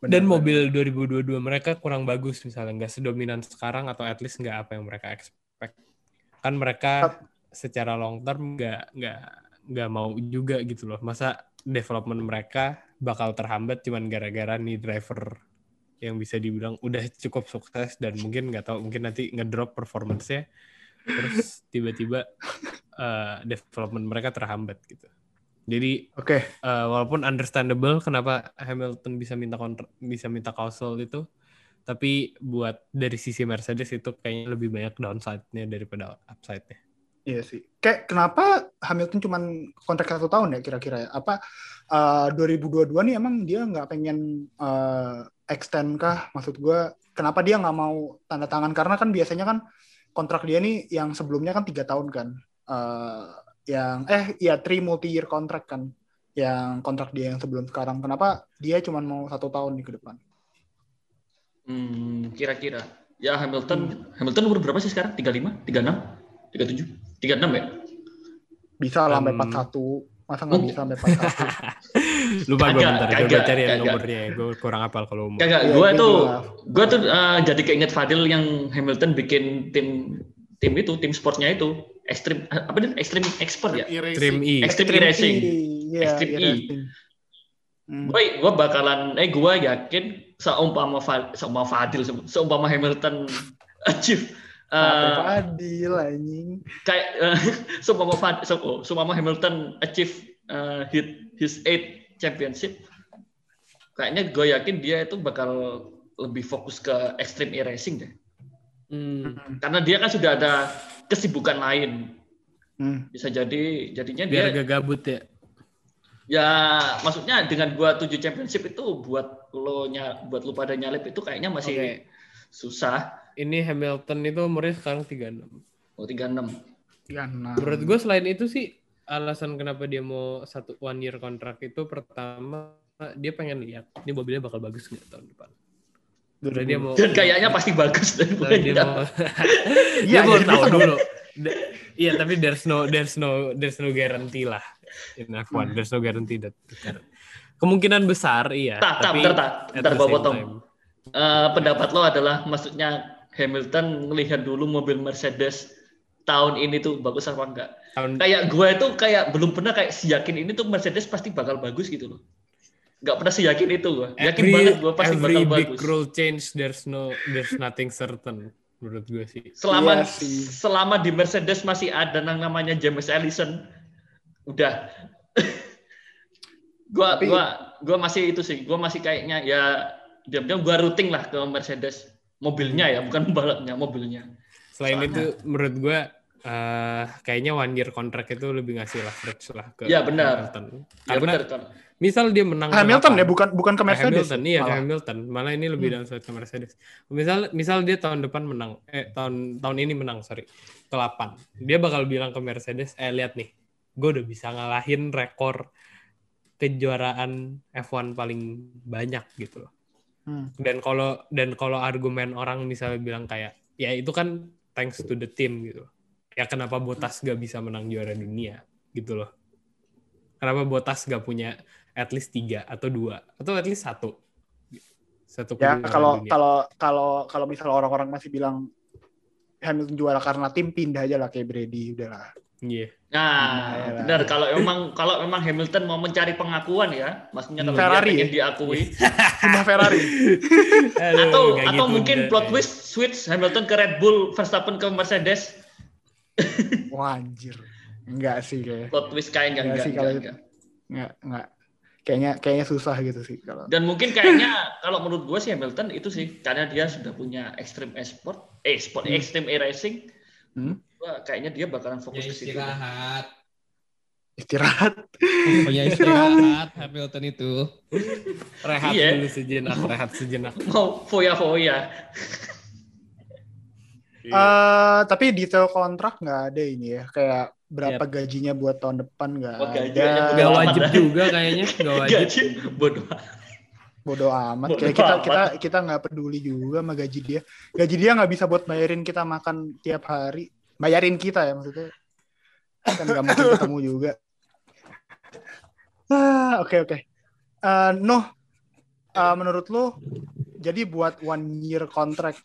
Dan Benar-benar. mobil 2022 mereka kurang bagus misalnya nggak sedominan sekarang atau at least nggak apa yang mereka expect. Kan mereka secara long term nggak nggak nggak mau juga gitu loh. Masa development mereka bakal terhambat cuman gara-gara nih driver yang bisa dibilang udah cukup sukses dan mungkin nggak tahu mungkin nanti ngedrop performance-nya terus tiba-tiba uh, development mereka terhambat gitu. Jadi Oke. uh, walaupun understandable kenapa Hamilton bisa minta kontrak bisa minta klausul itu tapi buat dari sisi Mercedes itu kayaknya lebih banyak downside-nya daripada upside-nya. Iya sih. Kayak kenapa Hamilton cuman kontrak satu tahun ya kira-kira ya? Apa eh, 2022 nih emang dia nggak pengen eh, extend kah? Maksud gue, kenapa dia nggak mau tanda tangan? Karena kan biasanya kan kontrak dia nih yang sebelumnya kan tiga tahun kan. Eh, yang eh ya three multi year kontrak kan. Yang kontrak dia yang sebelum sekarang. Kenapa dia cuman mau satu tahun nih ke depan? Hmm, kira-kira. Ya Hamilton, Hamilton umur berapa sih sekarang? 35, 36, 37, 36 ya? Bisa lah sampai Hmm. 41. Masa nggak bisa sampai 41? Lupa gue Kagak, bentar, gue kagak, cari kagak. nomornya. Gue kurang apal kalau umur. Kagak, Iya, gue iya, tuh, iya. gue tuh eh, jadi keinget Fadil yang Hamilton bikin tim tim itu, tim sportnya itu, ekstrim apa nih, ekstrim expert ya? Trim E. Extreme e-racing. Iya, Extreme E. e-racing. Hmm. Gue gue bakalan, eh gue yakin seumpama Fa- seumpama Fadil, seumpama Hamilton achieve eh, Fadil anjing. kayak eh, seumpama Fad- se- oh, seumpama Hamilton achieve eh, hit his eight championship, kayaknya gue yakin dia itu bakal lebih fokus ke extreme e-racing deh. Hmm. Karena dia kan sudah ada kesibukan lain. Hmm. Bisa jadi jadinya Biar dia gak gabut ya. ya maksudnya dengan gua tujuh championship itu buat lo nya buat lu pada nyalip itu kayaknya masih Oke. susah. Ini Hamilton itu umurnya sekarang 36. Oh 36. Ya, nah. Menurut gue selain itu sih alasan kenapa dia mau satu one year kontrak itu pertama dia pengen lihat ini mobilnya bakal bagus nggak tahun depan. Terus dia mau Dan kayaknya pasti bagus dan dia mau Iya, dia mau jadi tahu dulu. Iya, tapi there's no there's no there's no guarantee lah in F1. There's no guarantee that kemungkinan besar iya. Tak, tak, tapi bentar, tak, bentar, gua potong. time. Eh, pendapat lo adalah maksudnya Hamilton melihat dulu mobil Mercedes tahun ini tuh bagus apa enggak? Tahun Kayak gue itu kayak belum pernah kayak siyakin ini tuh Mercedes pasti bakal bagus gitu loh. Nggak pernah siyakin itu gue. Yakin every, banget gue pasti every bakal big bagus. rule change there's no there's nothing certain menurut gue sih. selama Iya sih. selama di Mercedes masih ada yang namanya James Ellison udah gua Tapi- gua gua masih itu sih gua masih kayaknya ya diam-diam gua routing lah ke Mercedes mobilnya ya bukan pembalapnya mobilnya Selain Soalnya- itu menurut gue eh, kayaknya one year contract itu lebih ngasih leverage lah ke Ya, benar. Hamilton. ya Karena benar kan misal dia menang Hamilton balapan, ya bukan bukan ke ke Mercedes. Hamilton, iya ke malah. Hamilton. Malah ini lebih Hmm. downside ke Mercedes. Misal misal dia tahun depan menang, eh tahun tahun ini menang, sorry, ke 8. Dia bakal bilang ke Mercedes, eh lihat nih, gue udah bisa ngalahin rekor kejuaraan F1 paling banyak gitu loh. Hmm. Dan kalau dan kalau argumen orang misalnya bilang kayak, ya itu kan thanks to the team gitu. Ya kenapa Botas gak bisa menang juara dunia gitu loh. Kenapa Botas gak punya at least tiga atau dua atau at least satu satu Ya kalau dunia. kalau kalau kalau misalnya orang-orang masih bilang Hamilton juara karena tim pindah aja lah kayak Brady udahlah. Iya. Nah Nah, benar kalau emang kalau emang Hamilton mau mencari pengakuan ya maksudnya kalau Ferrari dia ya? diakui Pindah Ferrari. Aduh, atau atau gitu mungkin udah. plot twist switch Hamilton ke Red Bull Verstappen ke Mercedes Wah anjir. Enggak sih kayak. plot twist kayaknya Enggak enggak, sih enggak, kalau enggak. Enggak enggak. Kayaknya kayaknya susah gitu sih kalau. Dan mungkin kayaknya kalau menurut gue sih Hamilton itu sih karena dia sudah punya extreme e-sport, eh sport Hmm. extreme e-racing. Hmm. Kayaknya dia bakalan Ya fokus ke situ. istirahat. Istirahat. Pokoknya istirahat Hamilton itu. rehat Iya. dulu sejenak, rehat sejenak. Mau foya-foya. Eh tapi detail kontrak nggak ada ini ya. Kayak berapa gajinya buat tahun depan nggak Oh, ada. aja Gak Bodo wajib amat. juga kayaknya, gak wajib. Gaji bodoh. Bodoh amat. Kayak kita amat. kita kita nggak peduli juga sama gaji dia. Gaji dia nggak bisa buat bayarin kita makan tiap hari. Bayarin kita ya maksudnya. Kan nggak mungkin ketemu juga. Ah, Oke oke. Eh, Noh, eh, menurut lo, jadi buat one year contract,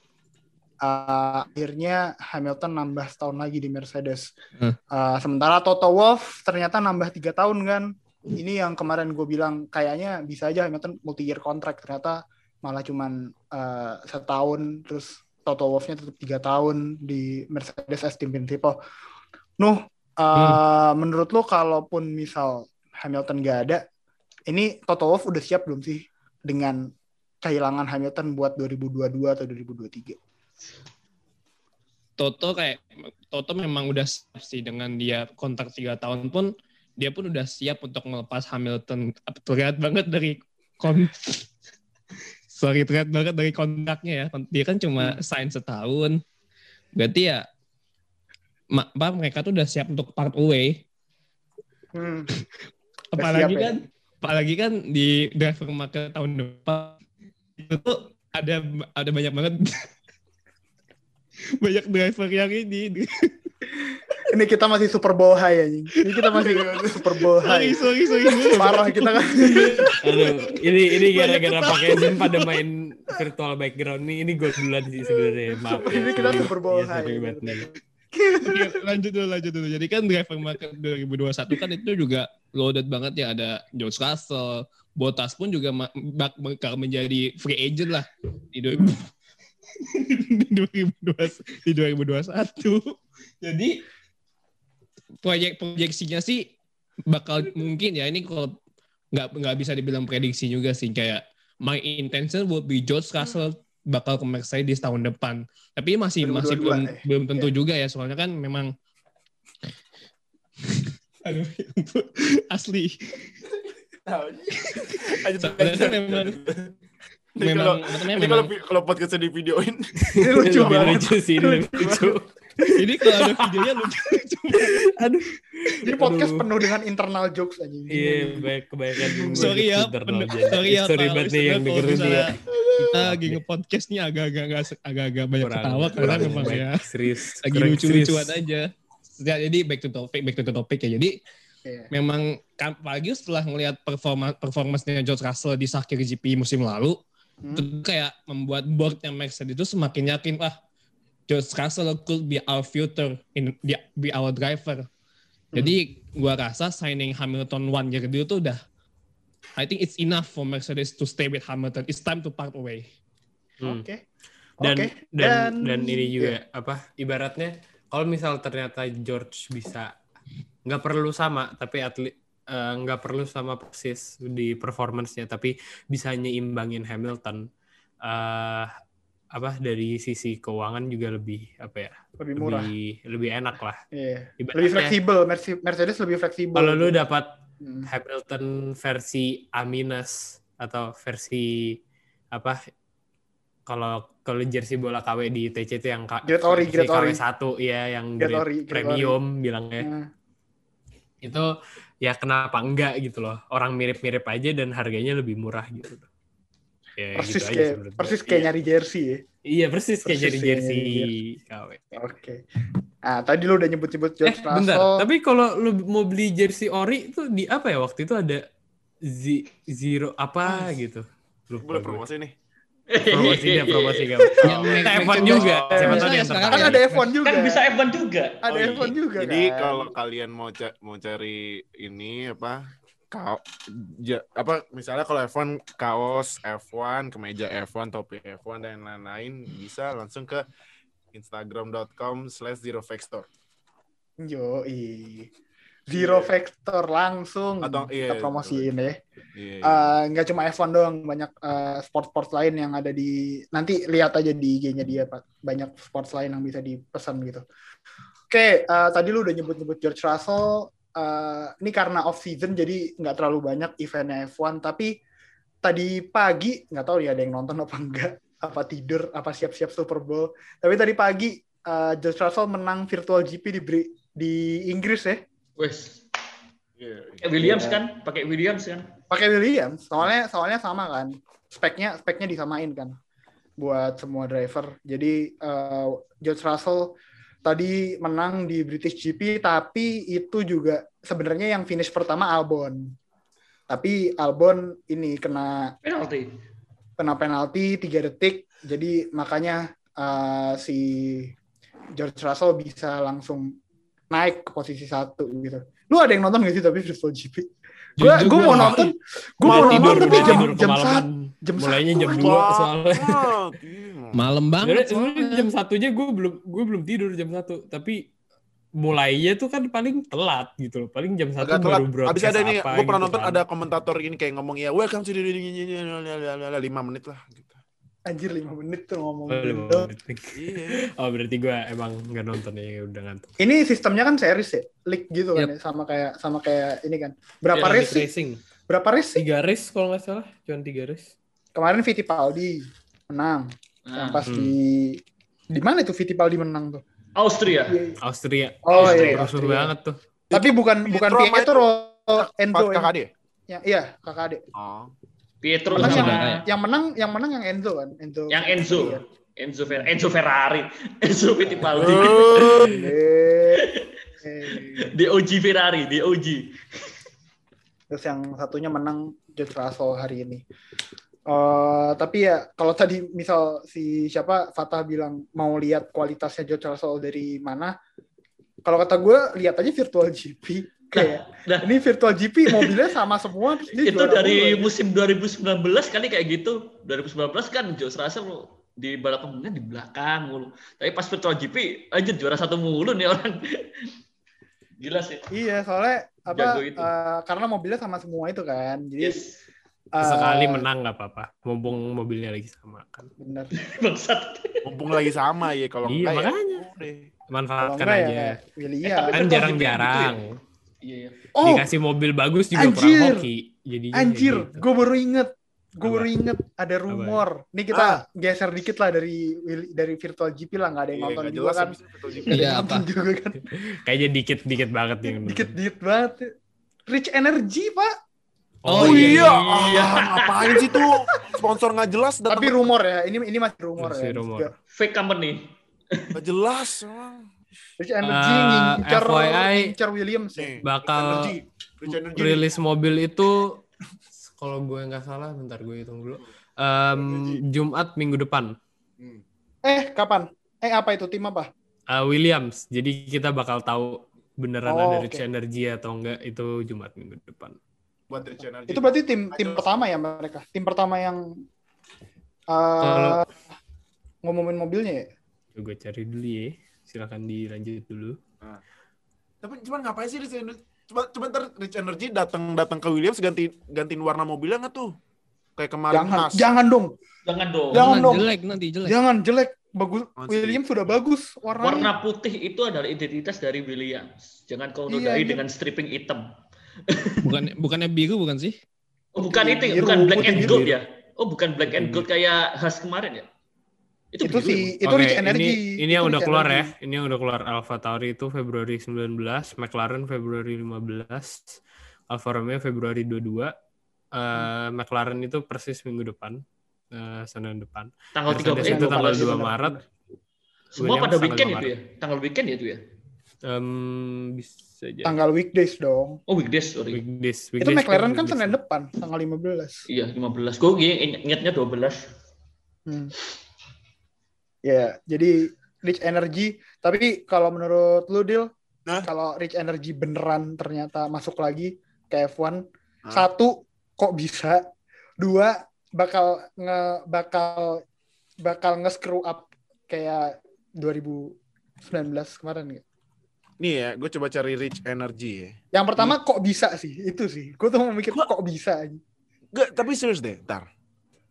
eh, akhirnya Hamilton nambah setahun lagi di Mercedes. Hmm. Eh, sementara Toto Wolff ternyata nambah tiga tahun kan. Ini yang kemarin gue bilang kayaknya bisa aja Hamilton multi year contract ternyata malah cuman eh, setahun terus Toto Wolff-nya tetap tiga tahun di Mercedes as team principal. Nuh, eh, menurut lo kalaupun misal Hamilton gak ada, ini Toto Wolff udah siap belum sih dengan kehilangan Hamilton buat 2022 atau 2023? Toto kayak Toto memang udah siap sih dengan dia kontrak tiga tahun pun dia pun udah siap untuk melepas Hamilton terlihat banget dari kon sorry terlihat banget dari kontraknya ya dia kan cuma sign setahun berarti ya apa mereka tuh udah siap untuk part away Hmm. apalagi siap ya? kan apalagi kan di driver market tahun depan itu tuh ada ada banyak banget banyak driver yang ini. Ini kita masih Super Bowl high anjing. Ini kita masih Super Bowl sorry, high. sorry, sorry. Parah kita kan. Aduh, ini ini gara-gara pakai Zoom pada main virtual background nih. Ini gue duluan sih sebenarnya. Maaf. ya. Ini kita Super Bowl Iya, nih. Oke, lanjut dulu, lanjut dulu. Jadi kan driver market 2021 kan itu juga loaded banget ya. Ada George Russell, Bottas pun juga bakal menjadi free agent lah di, dua- di 2020 di 2021. Jadi proyek proyeksinya sih bakal mungkin ya ini kalau nggak nggak bisa dibilang prediksi juga sih kayak my intention would be George Russell bakal ke Mercedes tahun depan. Tapi masih masih 2022, belum eh. belum tentu juga ya soalnya kan memang Aduh, asli. Soalnya kan memang memang kalau kalau memang kalau podcastnya di videoin, Ini lucu banget. lucu sih, lucu. Ini kalau ada videonya lucu. Aduh. Ini podcast Aduh. penuh dengan internal jokes anjing. Iya, baik kebanyakan. Sorry ya, pen- aja. sorry ya Sorry banget nih yang kalau dengerin dia. misalnya kita lagi nge-podcast nih agak-agak agak-agak banyak Kurang- ketawa karena memang ya serius. lagi lucu-lucuan aja. Ya, jadi back to topic, back to the topic ya. Jadi Iya. memang kan pagi setelah ngelihat performa performance-nya George Russell di Sakir GP musim lalu, Hmm. itu kayak membuat boardnya Mercedes itu semakin yakin ah George Russell could be our future in be, be our driver. Jadi gua rasa signing Hamilton one year dulu tuh udah I think it's enough for Mercedes to stay with Hamilton. It's time to part away. Hmm. Oke. dan, Oke. dan dan ini juga Iya. apa ibaratnya kalau misal ternyata George bisa nggak perlu sama tapi atlet eh, nggak perlu sama persis di performance-nya tapi bisa nyimbangin Hamilton eh apa dari sisi keuangan juga lebih apa ya lebih murah. lebih lebih enak lah. Ibaratnya- Lebih fleksibel. Merce- Mercedes lebih fleksibel. kalau lu dapat Hmm. Hamilton versi A minus atau versi apa kalau kalau jersey bola KW di TC itu yang Grade ori. KW 1 ya yang Grade grade ori, grade premium bilangnya Nah, itu ya kenapa enggak gitu loh orang mirip-mirip aja dan harganya lebih murah gitu ya persis gitu kayak persis kayak Iya. nyari jersey ya. iya persis kayak persis kayak jersey nyari KW Oke. Ah, tadi lu udah nyebut-nyebut eh George bentar Russell. tapi kalau lu mau beli jersey ori itu di apa ya waktu itu ada Z zero apa gitu Lupa boleh promosi nih. promosi dia promosi gak Yang make- F1 make juga siapa Bisa tahu ya kan ada F1 juga. Kan bisa F1 juga. Ada Oh, iya. F1 juga Jadi kan. kalau kalian mau cari ini apa kau ja- apa misalnya kalau F1 kaos F1 kemeja F1 topi F1 dan lain-lain bisa langsung ke instagram.com slash zero factor Yo, Zero Iya. Factor langsung Atau- iya, kita promosiin ya. Iya, iya. Eh, nggak cuma F1 doang, banyak eh, sport-sport lain yang ada di nanti lihat aja di IG-nya dia Pak. Banyak sport lain yang bisa dipesan gitu. Oke, eh, tadi lu udah nyebut-nyebut George Russell. Eh, ini karena off season jadi nggak terlalu banyak eventnya F1. Tapi tadi pagi nggak tahu ya ada yang nonton apa enggak, apa tidur, apa siap-siap Super Bowl. Tapi tadi pagi eh, George Russell menang virtual GP di Bri- di Inggris ya. Wes. Eh, Williams kan, pakai Williams kan. pakai Williams soalnya soalnya sama kan speknya speknya disamain kan buat semua driver jadi eh, George Russell tadi menang di British GP tapi itu juga sebenarnya yang finish pertama Albon. Tapi Albon ini kena Penalti. kena penalti 3 detik jadi makanya eh, si George Russell bisa langsung naik ke posisi satu gitu. Lu ada yang nonton gak sih tapi virtual GP gue gue gua mau nonton. Gue Mau nonton tapi jam jam saat jam mulainya satu jam. 2 soalnya Malam banget. Soalnya. jam satu aja gue belum gue belum tidur jam satu tapi mulainya tuh kan paling telat gitu loh paling jam satu baru broadcast Abis ada nih, apa gue pernah gitu nonton kan. ada komentator ini kayak ngomong ya, welcome to the lima menit lah. Gitu. anjir lima menit tuh ngomong Oh, lima gitu. menit. Iya. oh berarti gue emang nggak nonton ya udah ngantuk ini sistemnya kan series ya league gitu kan Yep. ya sama kayak sama kayak ini kan berapa Ya, race racing berapa race sih tiga race kalau nggak salah cuma tiga race kemarin Fittipaldi menang yang Nah, pas Hmm. di di mana itu Fittipaldi menang tuh Austria. Austria oh Austria. iya rusuh Austria. banget tuh tapi bukan bukan Pietro Pietro sama Enzo yang, KKD. yang iya kakak adik Oh. Pietro menang yang, ya? yang menang yang menang yang Enzo kan Enzo yang Enzo. Iya. Enzo Fer Enzo Ferrari, Enzo Fittipaldi, Oh, Eh, eh. DOG Ferrari, DOG. Terus yang satunya menang George Russell hari ini. Eh, tapi ya kalau tadi misal si siapa Fatah bilang mau lihat kualitasnya George Russell dari mana, kalau kata gue lihat aja virtual GP kayak Nah, ini virtual GP mobilnya sama semua itu dari mulu. musim 2019 kali kayak gitu. 2019 kan George Russell di balapan mungkin di belakang mulu. Tapi pas virtual GP aja juara satu mulu nih orang. Gila sih. Iya soalnya apa eh, karena mobilnya sama semua itu kan jadi Yes. Eh, Sekali menang nggak apa-apa. Mumpung mobilnya lagi sama kan. bener Bangsat. mumpung lagi sama ya kalau Iya, enggak ya makanya. udah. kalau Manfaatkan ya aja. kayak William Eh, tapi Kan Virtual jarang-jarang. Iya, iya. oh Dikasih mobil bagus juga Anjir. kurang hoki. Kayak Anjir, gitu. gue baru inget, gue Apa? baru inget ada rumor. Nih kita Ah. geser dikit lah dari dari virtual GP lah, nggak ada yang Iya, nonton juga kan. Iya, apa? juga kan. Kayaknya dikit-dikit banget yang nonton. Dikit dikit banget. Rich Energy pak. Oh, Oh, iya, iya. Ah, ngapain sih tuh sponsor nggak jelas datang Tapi rumor ya, ini ini masih rumor Masih ya. rumor. juga. Fake company. nggak jelas. Rich Energy ngincar, FYI, ngincar Williams ya. Nih, Bakal Rich Energy. Rich Energy. rilis mobil itu kalau gue nggak salah bentar gue hitung dulu Em, Jumat minggu depan Hmm. Eh kapan? Eh apa itu tim apa? Eh, Williams jadi kita bakal tahu beneran Oh, ada. Rich Energy atau enggak itu Jumat minggu depan buat Rich Energy. Itu berarti tim tim pertama ya mereka. Tim pertama yang eh Kalau- ngomongin mobilnya ya. Gue cari dulu ya silakan dilanjut dulu Tapi cuman ngapain sih Rich Energy? Coba coba ntar Rich Energy datang datang ke Williams ganti gantiin warna mobilnya nggak tuh? Kayak kemarin Jangan, Mas. jangan dong, Jangan dong. Jangan Jangan dong. jelek nanti jelek. jangan jelek. Bagus, Masih. Williams sudah bagus warnanya. Warna putih itu adalah identitas dari Williams. Jangan kau Iya, nodai iya. dengan stripping hitam. Bukan bukannya biru bukan sih? Oh, bukan itu, Biru, bukan black and biru. gold ya? Oh, bukan black and gold kayak khas kemarin ya? itu biru sih, itu Oke, Rich Energy. ini ini yang Itu udah keluar Energy. ya ini yang udah keluar Alfa Tauri itu Februari 19 McLaren Februari 15 Alfa Romeo Februari 22 Eh, McLaren itu persis minggu depan eh, Senin depan Tanggal Mercedes 30 itu tanggal 2 benar. Maret Semua Williams pada weekend 2 itu ya? Tanggal weekend ya itu ya? Em, bisa aja Tanggal weekdays dong. Oh, weekdays, sorry. weekdays, Itu weekdays McLaren kan weekdays. Senin depan, tanggal 15. Iya, 15. Gue ingatnya 12. Hmm. Ya, jadi Rich Energy. Tapi kalau menurut lu, Dil, Hah? kalau Rich Energy beneran ternyata masuk lagi ke F1, Hah? satu kok bisa, dua bakal nge bakal bakal nge-screw up kayak 2019 kemarin gitu. Nih ya, gue coba cari Rich Energy ya. Yang pertama kok bisa sih, itu sih. Gue tuh mau mikir Gua- kok bisa aja. Gak, tapi serius deh, ntar.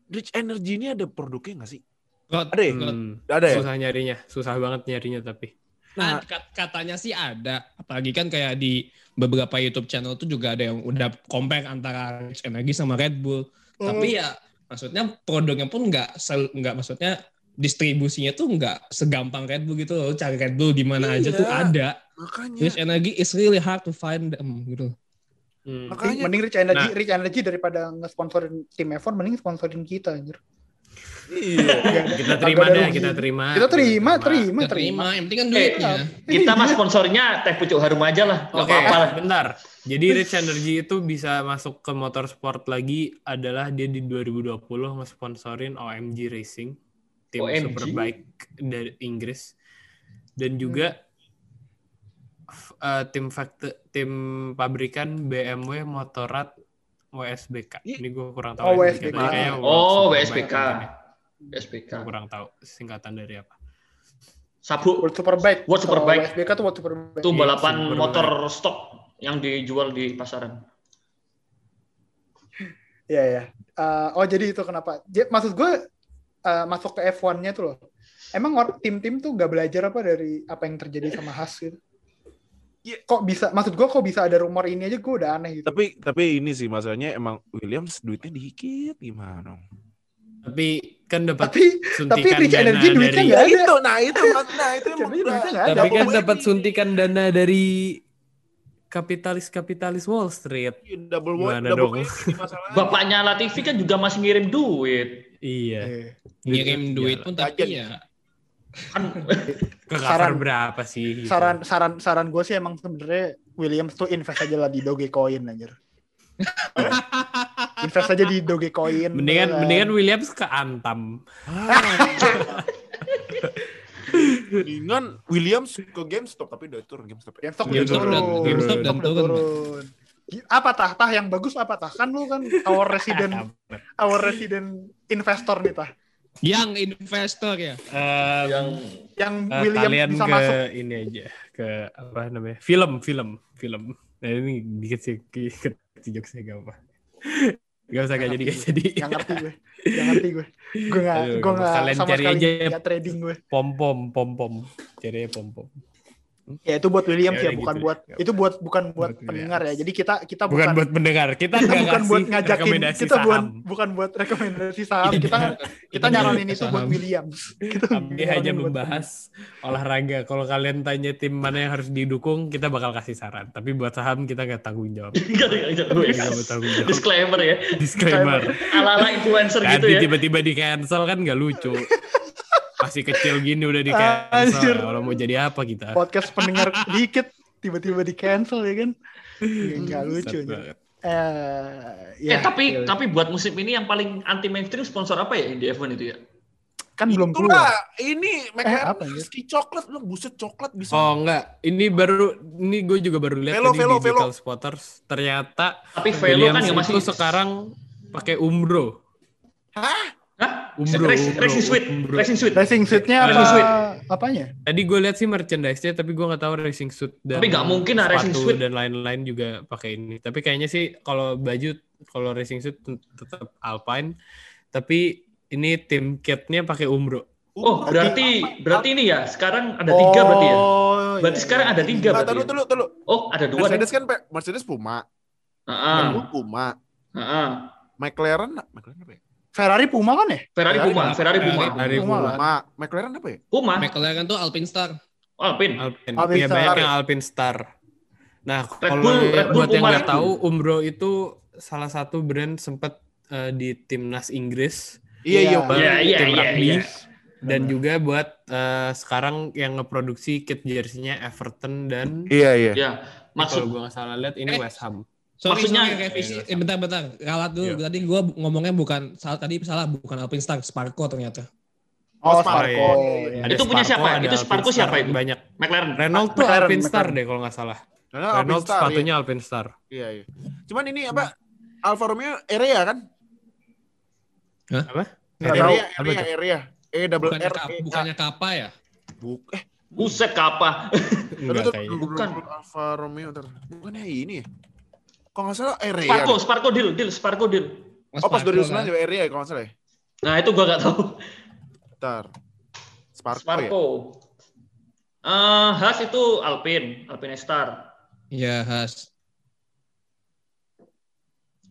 Rich Energy ini ada produknya nggak sih? God, Ada ya? God. Hmm, Ada ya? susah nyarinya susah banget nyarinya tapi Nah, kat- katanya sih ada. Apalagi kan kayak di beberapa YouTube channel tuh juga ada yang udah compare antara Rich Energy sama Red Bull. Tapi ya maksudnya produknya pun nggak sel- nggak maksudnya distribusinya tuh nggak segampang Red Bull gitu loh. Cari Red Bull di mana aja Iya. tuh ada. Makanya. Rich Energy is really hard to find them gitu. Hmm. Makanya. Mending Rich Energy, Nah. Rich Energy daripada nge-sponsorin tim F1, mending sponsorin kita anjir. Iya. kita terima deh rugi. kita terima Kita terima, terima, terima. terima, yang penting kan Eh, duitnya. Kita mah sponsornya teh pucuk harum aja lah. Oke, apa-apa lah. bentar. Jadi Rich Energy itu bisa masuk ke motorsport lagi adalah dia di 2020 nge-sponsorin OMG Racing, tim OMG? superbike dari Inggris. Dan juga f- eh, tim fakta, tim pabrikan BMW Motorrad WSBK. Ini gue kurang tahu. Oh, ya WSBK. World Oh, WSBK. Gue kurang tahu singkatan dari apa. Sabuk. World Superbike. World Superbike. Kalau WSBK tuh World Superbike. Itu Iya, balapan Superbike. motor stok yang dijual di pasaran. Iya, iya. Eh, oh, jadi itu kenapa? Maksud gue eh, masuk ke F1-nya tuh loh. Emang tim-tim tuh gak belajar apa dari apa yang terjadi sama Haas gitu? Iya. Kok bisa, maksud gue kok bisa ada rumor ini aja gue udah aneh gitu. tapi tapi ini sih masalahnya emang Williams duitnya dikit gimana dong? Tapi kan dapat Tapi, suntikan tapi Rich dana Energy duitnya dari nggak ada. itu, nah itu, nah itu ada. Tapi kan dapat suntikan dana dari kapitalis-kapitalis Wall Street. Double Gimana double dong? Bapaknya Latifi kan juga masih ngirim duit. Iya. Eh, Ngirim duit pun tapi ya Kan Ke cover Saran- berapa sih? gitu. saran saran saran gue sih emang sebenarnya Williams tuh invest aja lah di Dogecoin anjir. invest aja di Dogecoin. Mendingan ya kan? mendingan Williams ke Antam. Mendingan Williams ke GameStop tapi udah turun GameStop. GameStop udah GameStop turun. udah- GameStop udah turun. turun. Apa tah? Tah yang bagus apa tah? Kan lu kan our resident our resident investor nih tah. Yang investor ya. Em, yang Yang Williams kalian bisa ke masuk. ini aja ke apa namanya? Film, film, film. Nah ini dikit sih ke jokesnya gak apa. Gak usah gak jadi gak jadi. Yang ngerti gue. Yang ngerti gue. Gue nggak Aduh, gue nggak kalian sama cari sekali aja. nggak trading gue. Pom pom pom pom. Cari pom pom. Ya itu buat Williams Ya ya, bukan gitu. buat itu buat bukan buat Buat pendengar ya. Jadi kita kita Bukan, bukan buat pendengar. Kita kita bukan buat ngajakin rekomendasi kita bukan saham. bukan buat rekomendasi saham kita kita nyaranin itu buat Williams kita Kami hanya buat membahas olahraga. Kalau kalian tanya tim mana yang harus didukung, kita bakal kasih saran. Tapi buat saham kita nggak tanggung jawab. Nggak bertanggung jawab. disclaimer ya Disclaimer. ala-ala influencer gitu ya tiba-tiba di cancel kan nggak lucu. Masih kecil gini udah di cancel. Kalau mau jadi apa kita? podcast pendengar dikit tiba-tiba di cancel ya kan Ya, nggak lucu Bangsat aja. banget. eh tapi ya. tapi buat musim ini yang paling anti mainstream sponsor apa ya di F1 itu ya kan belum Itulah, keluar ini Eh, apa, anjir? ski coklat lu buset coklat bisa. Oh enggak, ini baru ini gue juga baru lihat Velo, tadi velo, di velo. Digital Spotters. Ternyata tapi Velo kan yang masih itu sekarang pakai Umbro. Hah? Umbro, Racing, Umbro, racing suite, Umbro. racing suite. racing suite-nya apa Racing suite. apanya Tadi gue lihat sih merchandise-nya, tapi gue nggak tahu racing suit dan Tapi nggak mungkin lah racing suit. dan lain-lain juga pakai ini. Tapi kayaknya sih kalau baju, kalau racing suit tetap Alpine. Tapi ini tim kitnya pakai Umbro. Oh, berarti berarti ini ya. Sekarang ada tiga berarti ya. Oh, Berarti iya, sekarang iya. ada tiga Nah, berarti. ya? telu, telu. Oh, ada dua. nih. Mercedes kan Mercedes Puma, Heeh. Red Bull Puma, Heeh. McLaren, McLaren apa ya? Ferrari Puma kan ya Ferrari Ferrari Puma, Puma. Ferrari Puma. Ferrari Puma Puma. kan? Puma, McLaren apa ya? Puma. McLaren tuh Alpine Star. Oh, Alpine. Alpine. Alpine Iya Star. banyak yang Alpine Star. Nah, Red kalau Bull- Red Bull buat yang Puma nggak itu. tahu, Umbro itu salah satu brand sempat eh, di timnas Inggris Iya, iya. Iya. Bang. Iya, iya, tim iya, rugby. iya. dan juga buat eh, sekarang yang ngeproduksi kit jersey-nya Everton dan Iya, iya. Ya, kalau maksud gue nggak salah lihat ini Eh. West Ham. Sorry, Maksudnya- sorry, revisi. Eh, bentar, bentar. Ralat dulu. Iya. Tadi gue ngomongnya bukan, salah tadi salah, bukan Alpine Star, Sparko ternyata. oh Sparko. Sparko Oh, iya. Ada Itu punya Sparko, siapa? Itu Sparko siapa itu? Banyak. McLaren. Renault tuh McLaren, Alpine Star McLaren. deh kalau nggak salah. Alpine Renault Star, sepatunya Alpine Star. Iya, iya. Cuman ini apa? Alfa Romeo area kan? Apa? Nggak Area- tahu. Area, apa area. E double Bukannya, R E bukannya Kappa ya? Buk. Eh, Buset kapa. Enggak kayaknya. Bukan. Alfa Romeo. Bukannya ini ya? Kok nggak salah area. Sparko. Sparko deal, deal, Sparko deal. Mas Oh pas Sparko 2009 kan? juga area ya kalau nggak salah ya? Nah, itu gua nggak tahu. Ntar. Sparko, ya? Sparko. Eh, Haas itu Alpine, Alpine Star. Iya, Has.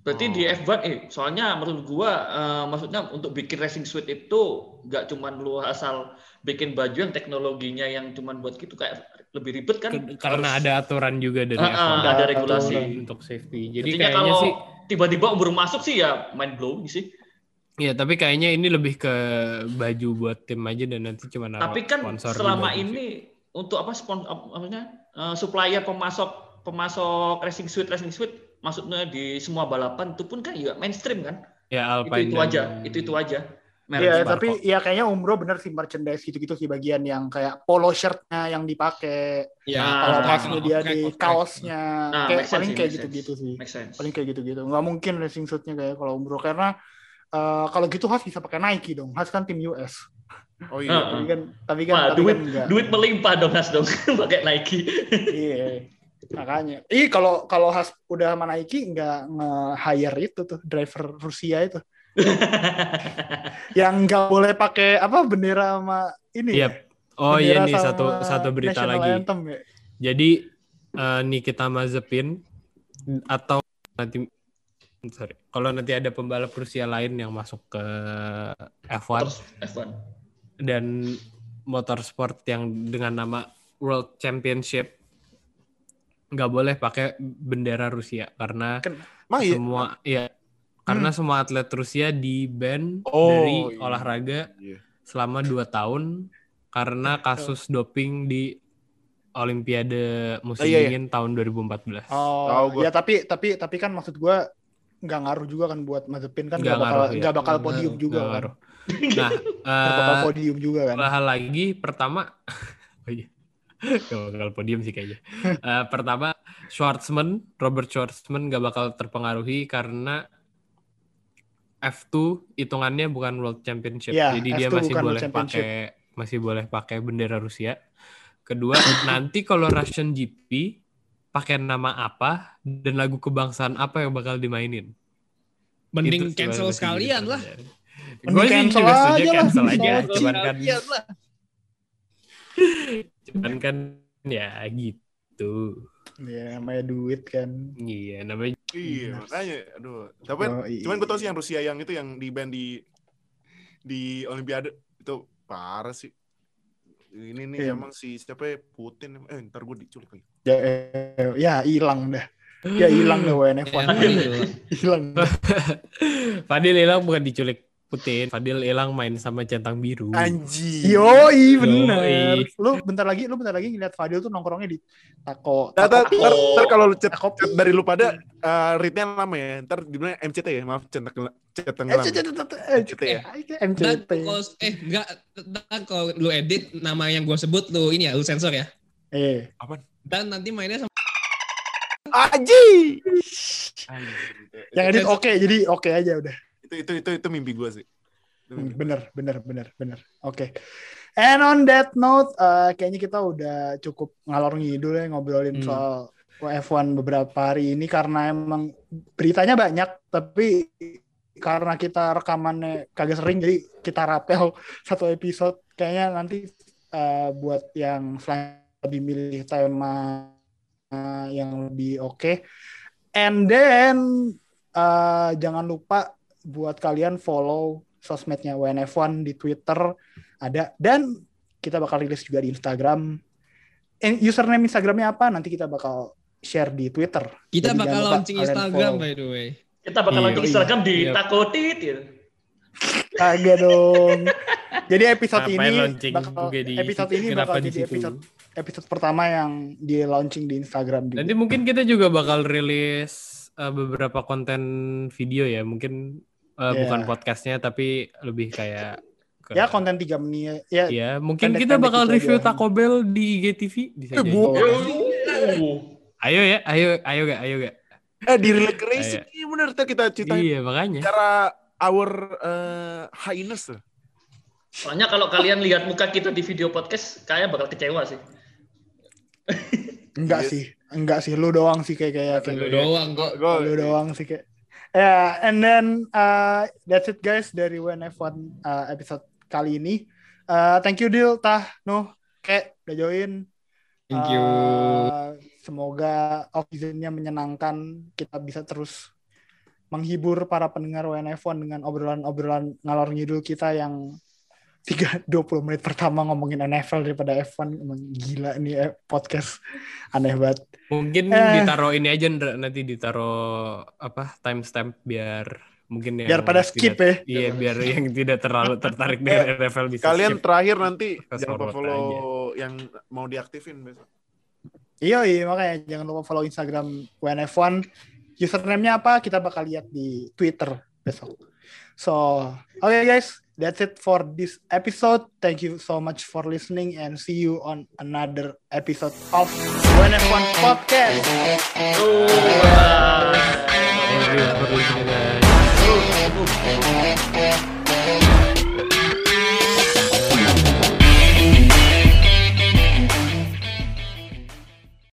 Berarti Oh. di F1 eh soalnya menurut gua eh, maksudnya untuk bikin racing suite itu nggak cuman lu asal bikin baju yang teknologinya yang cuman buat gitu kayak lebih ribet kan. Karena Harus- ada aturan juga dari Ah, F1 ah, ada Aturan. regulasi. untuk safety. Jadi Jadinya kayaknya kalau sih tiba-tiba umur masuk sih ya mind blowing sih. Iya, tapi kayaknya ini lebih ke baju buat tim aja dan nanti cuma Tapi kan sponsor selama sih. ini untuk apa spon apa maksudnya eh, supplier pemasok pemasok racing suite racing suite maksudnya di semua balapan itu pun kan juga mainstream kan. ya Itu Alpine itu dan- aja, itu itu aja. Iya, tapi ya kayaknya Umbro bener sih merchandise gitu-gitu sih bagian yang kayak polo shirtnya yang dipakai, Ya, Nah, kalau Ah, pasnya dia di kaosnya, Nah, kayak paling kayak gitu-gitu sih, paling kayak gitu-gitu. Nggak mungkin racing suitnya kayak kalau Umbro karena eh, kalau gitu Has bisa pakai Nike dong. Has kan tim US. Oh iya. Tapi kan, tapi kan, Wah, tapi duit kan enggak. duit melimpah dong Mas dong pakai Nike. Iya. Makanya. Ih kalau kalau Has udah sama Nike nggak nge-hire itu tuh driver Rusia itu. yang nggak boleh pakai apa bendera sama ini. Ya? Oh iya nih satu satu berita national lagi. anthem ya. Jadi eh, Nikita Mazepin atau nanti sorry, kalau nanti ada pembalap Rusia lain yang masuk ke F1 Terus F1. dan motorsport yang dengan nama World Championship nggak boleh pakai bendera Rusia karena Mah iya. semua ya karena semua atlet Rusia di ban Oh, dari iya. olahraga Iya. selama 2 tahun karena kasus doping di Olimpiade musim Oh, iya, iya. dingin tahun 2014. Oh, Tahu gua. ya tapi tapi tapi kan maksud gua nggak ngaruh juga kan buat Mazepin kan Nggak nggak bakal ngaruh, ya. nggak bakal Nggak podium ngaruh, juga Nggak kan. ngaruh. Nah, Nggak bakal eh, podium juga kan. dua hal lagi. Pertama, oh iya. Gak bakal podium sih kayaknya. Eh, pertama, Schwartzman, Robert Schwartzman gak bakal terpengaruhi karena F2 hitungannya bukan World Championship. Iya, Jadi dia F2 masih bukan World boleh pakai masih boleh pakai bendera Rusia. Kedua, nanti kalau Russian GP pakai nama apa dan lagu kebangsaan apa yang bakal dimainin? Mending Itu cancel masih sekalian lah. Gue sih cancel juga setuju aja lah. cancel aja. Cancel Cuman kan, lah. Cuman kan ya gitu. Ya namanya duit kan. Iya, namanya Iya, makanya aduh. Tapi Oh, iya. cuman gue tau sih yang Rusia yang itu yang di band di di Olimpiade itu parah sih. Ini nih Iya. emang si siapa ya Putin eh ntar gue diculik lagi. Ya eh, ya hilang dah. Ya hilang deh WNF. Hilang. Fadil hilang bukan diculik Putin. Fadil hilang main sama centang biru. Anji. Yoi bener. Yoi. Lu bentar lagi lu bentar lagi ngeliat Fadil tuh nongkrongnya di tako. Ntar, ntar, tako ntar, ntar kalau lu chat dari lu pada uh, readnya lama ya. Ntar dibilang MCT ya, maaf centang chat Eh, c- c- eh, MCT ya. MCT. kalau eh enggak dan kalau lu edit nama yang gue sebut lu ini ya lu sensor ya. Eh. Dan nanti mainnya sama Aji. Yang edit oke jadi oke aja udah. Itu itu itu itu mimpi gue sih. Bener, bener, bener, bener. Oke. And on that note, eh, kayaknya kita udah cukup ngalor ngidul ya ngobrolin Hmm. soal F1 beberapa hari ini karena emang beritanya banyak, tapi karena kita rekamannya kagak sering, jadi kita rapel satu episode. Kayaknya nanti eh, buat yang selanjutnya lebih milih tema eh, yang lebih oke. And then eh, jangan lupa buat kalian follow sosmednya WNF1 di Twitter ada dan kita bakal rilis juga di Instagram. Eh, username Instagramnya apa? Nanti kita bakal share di Twitter. kita Jadi bakal launching Instagram follow. by the way. Kita bakal Iya. launching Instagram di Iya. Takotit ya. Kagak dong. Jadi episode Ngapain ini bakal di episode ini bakal di jadi episode episode pertama yang di launching di Instagram juga. Nanti mungkin kita juga bakal rilis uh, beberapa konten video ya. Mungkin uh, Yeah. bukan podcastnya tapi lebih kayak ke- ya konten 3 menit ya Ya, mungkin kita bakal gitu review aja. Taco Bell di IGTV bisa Eh, jadi. Oh. Ayo ya, ayo ayo gak, ayo gak. Eh di Relay Racing iya bener ntar kita ceritain Iya, makanya. cara our uh, highness tuh. Soalnya kalau kalian lihat muka kita di video podcast, kayak bakal kecewa sih. enggak sih. Enggak sih lu doang sih kayak kayak Lu doang kok. Lu doang sih kayak ya and then uh, that's it guys dari WNF1 uh, episode kali ini. Uh, thank you Dil Tah Nuh kayak udah join. Thank you. Uh, semoga off season-nya menyenangkan. Kita bisa terus menghibur para pendengar WNF1 dengan obrolan-obrolan ngalor ngidul kita yang 3 20 menit pertama ngomongin NFL daripada F1 emang gila nih eh, podcast aneh banget Mungkin Eh. ditaruh ini aja nanti ditaruh apa timestamp biar mungkin yang biar pada skip tidak- ya Iya, biar yang tidak terlalu tertarik dengan NFL bisa kalian skip. terakhir nanti jangan lupa follow aja. yang mau diaktifin besok. Iya, iya makanya jangan lupa follow Instagram WNF1. Username-nya apa? Kita bakal lihat di Twitter besok. So, okay guys, that's it for this episode. Thank you so much for listening and see you on another episode of When F1 Podcast. Thank you for listening, guys.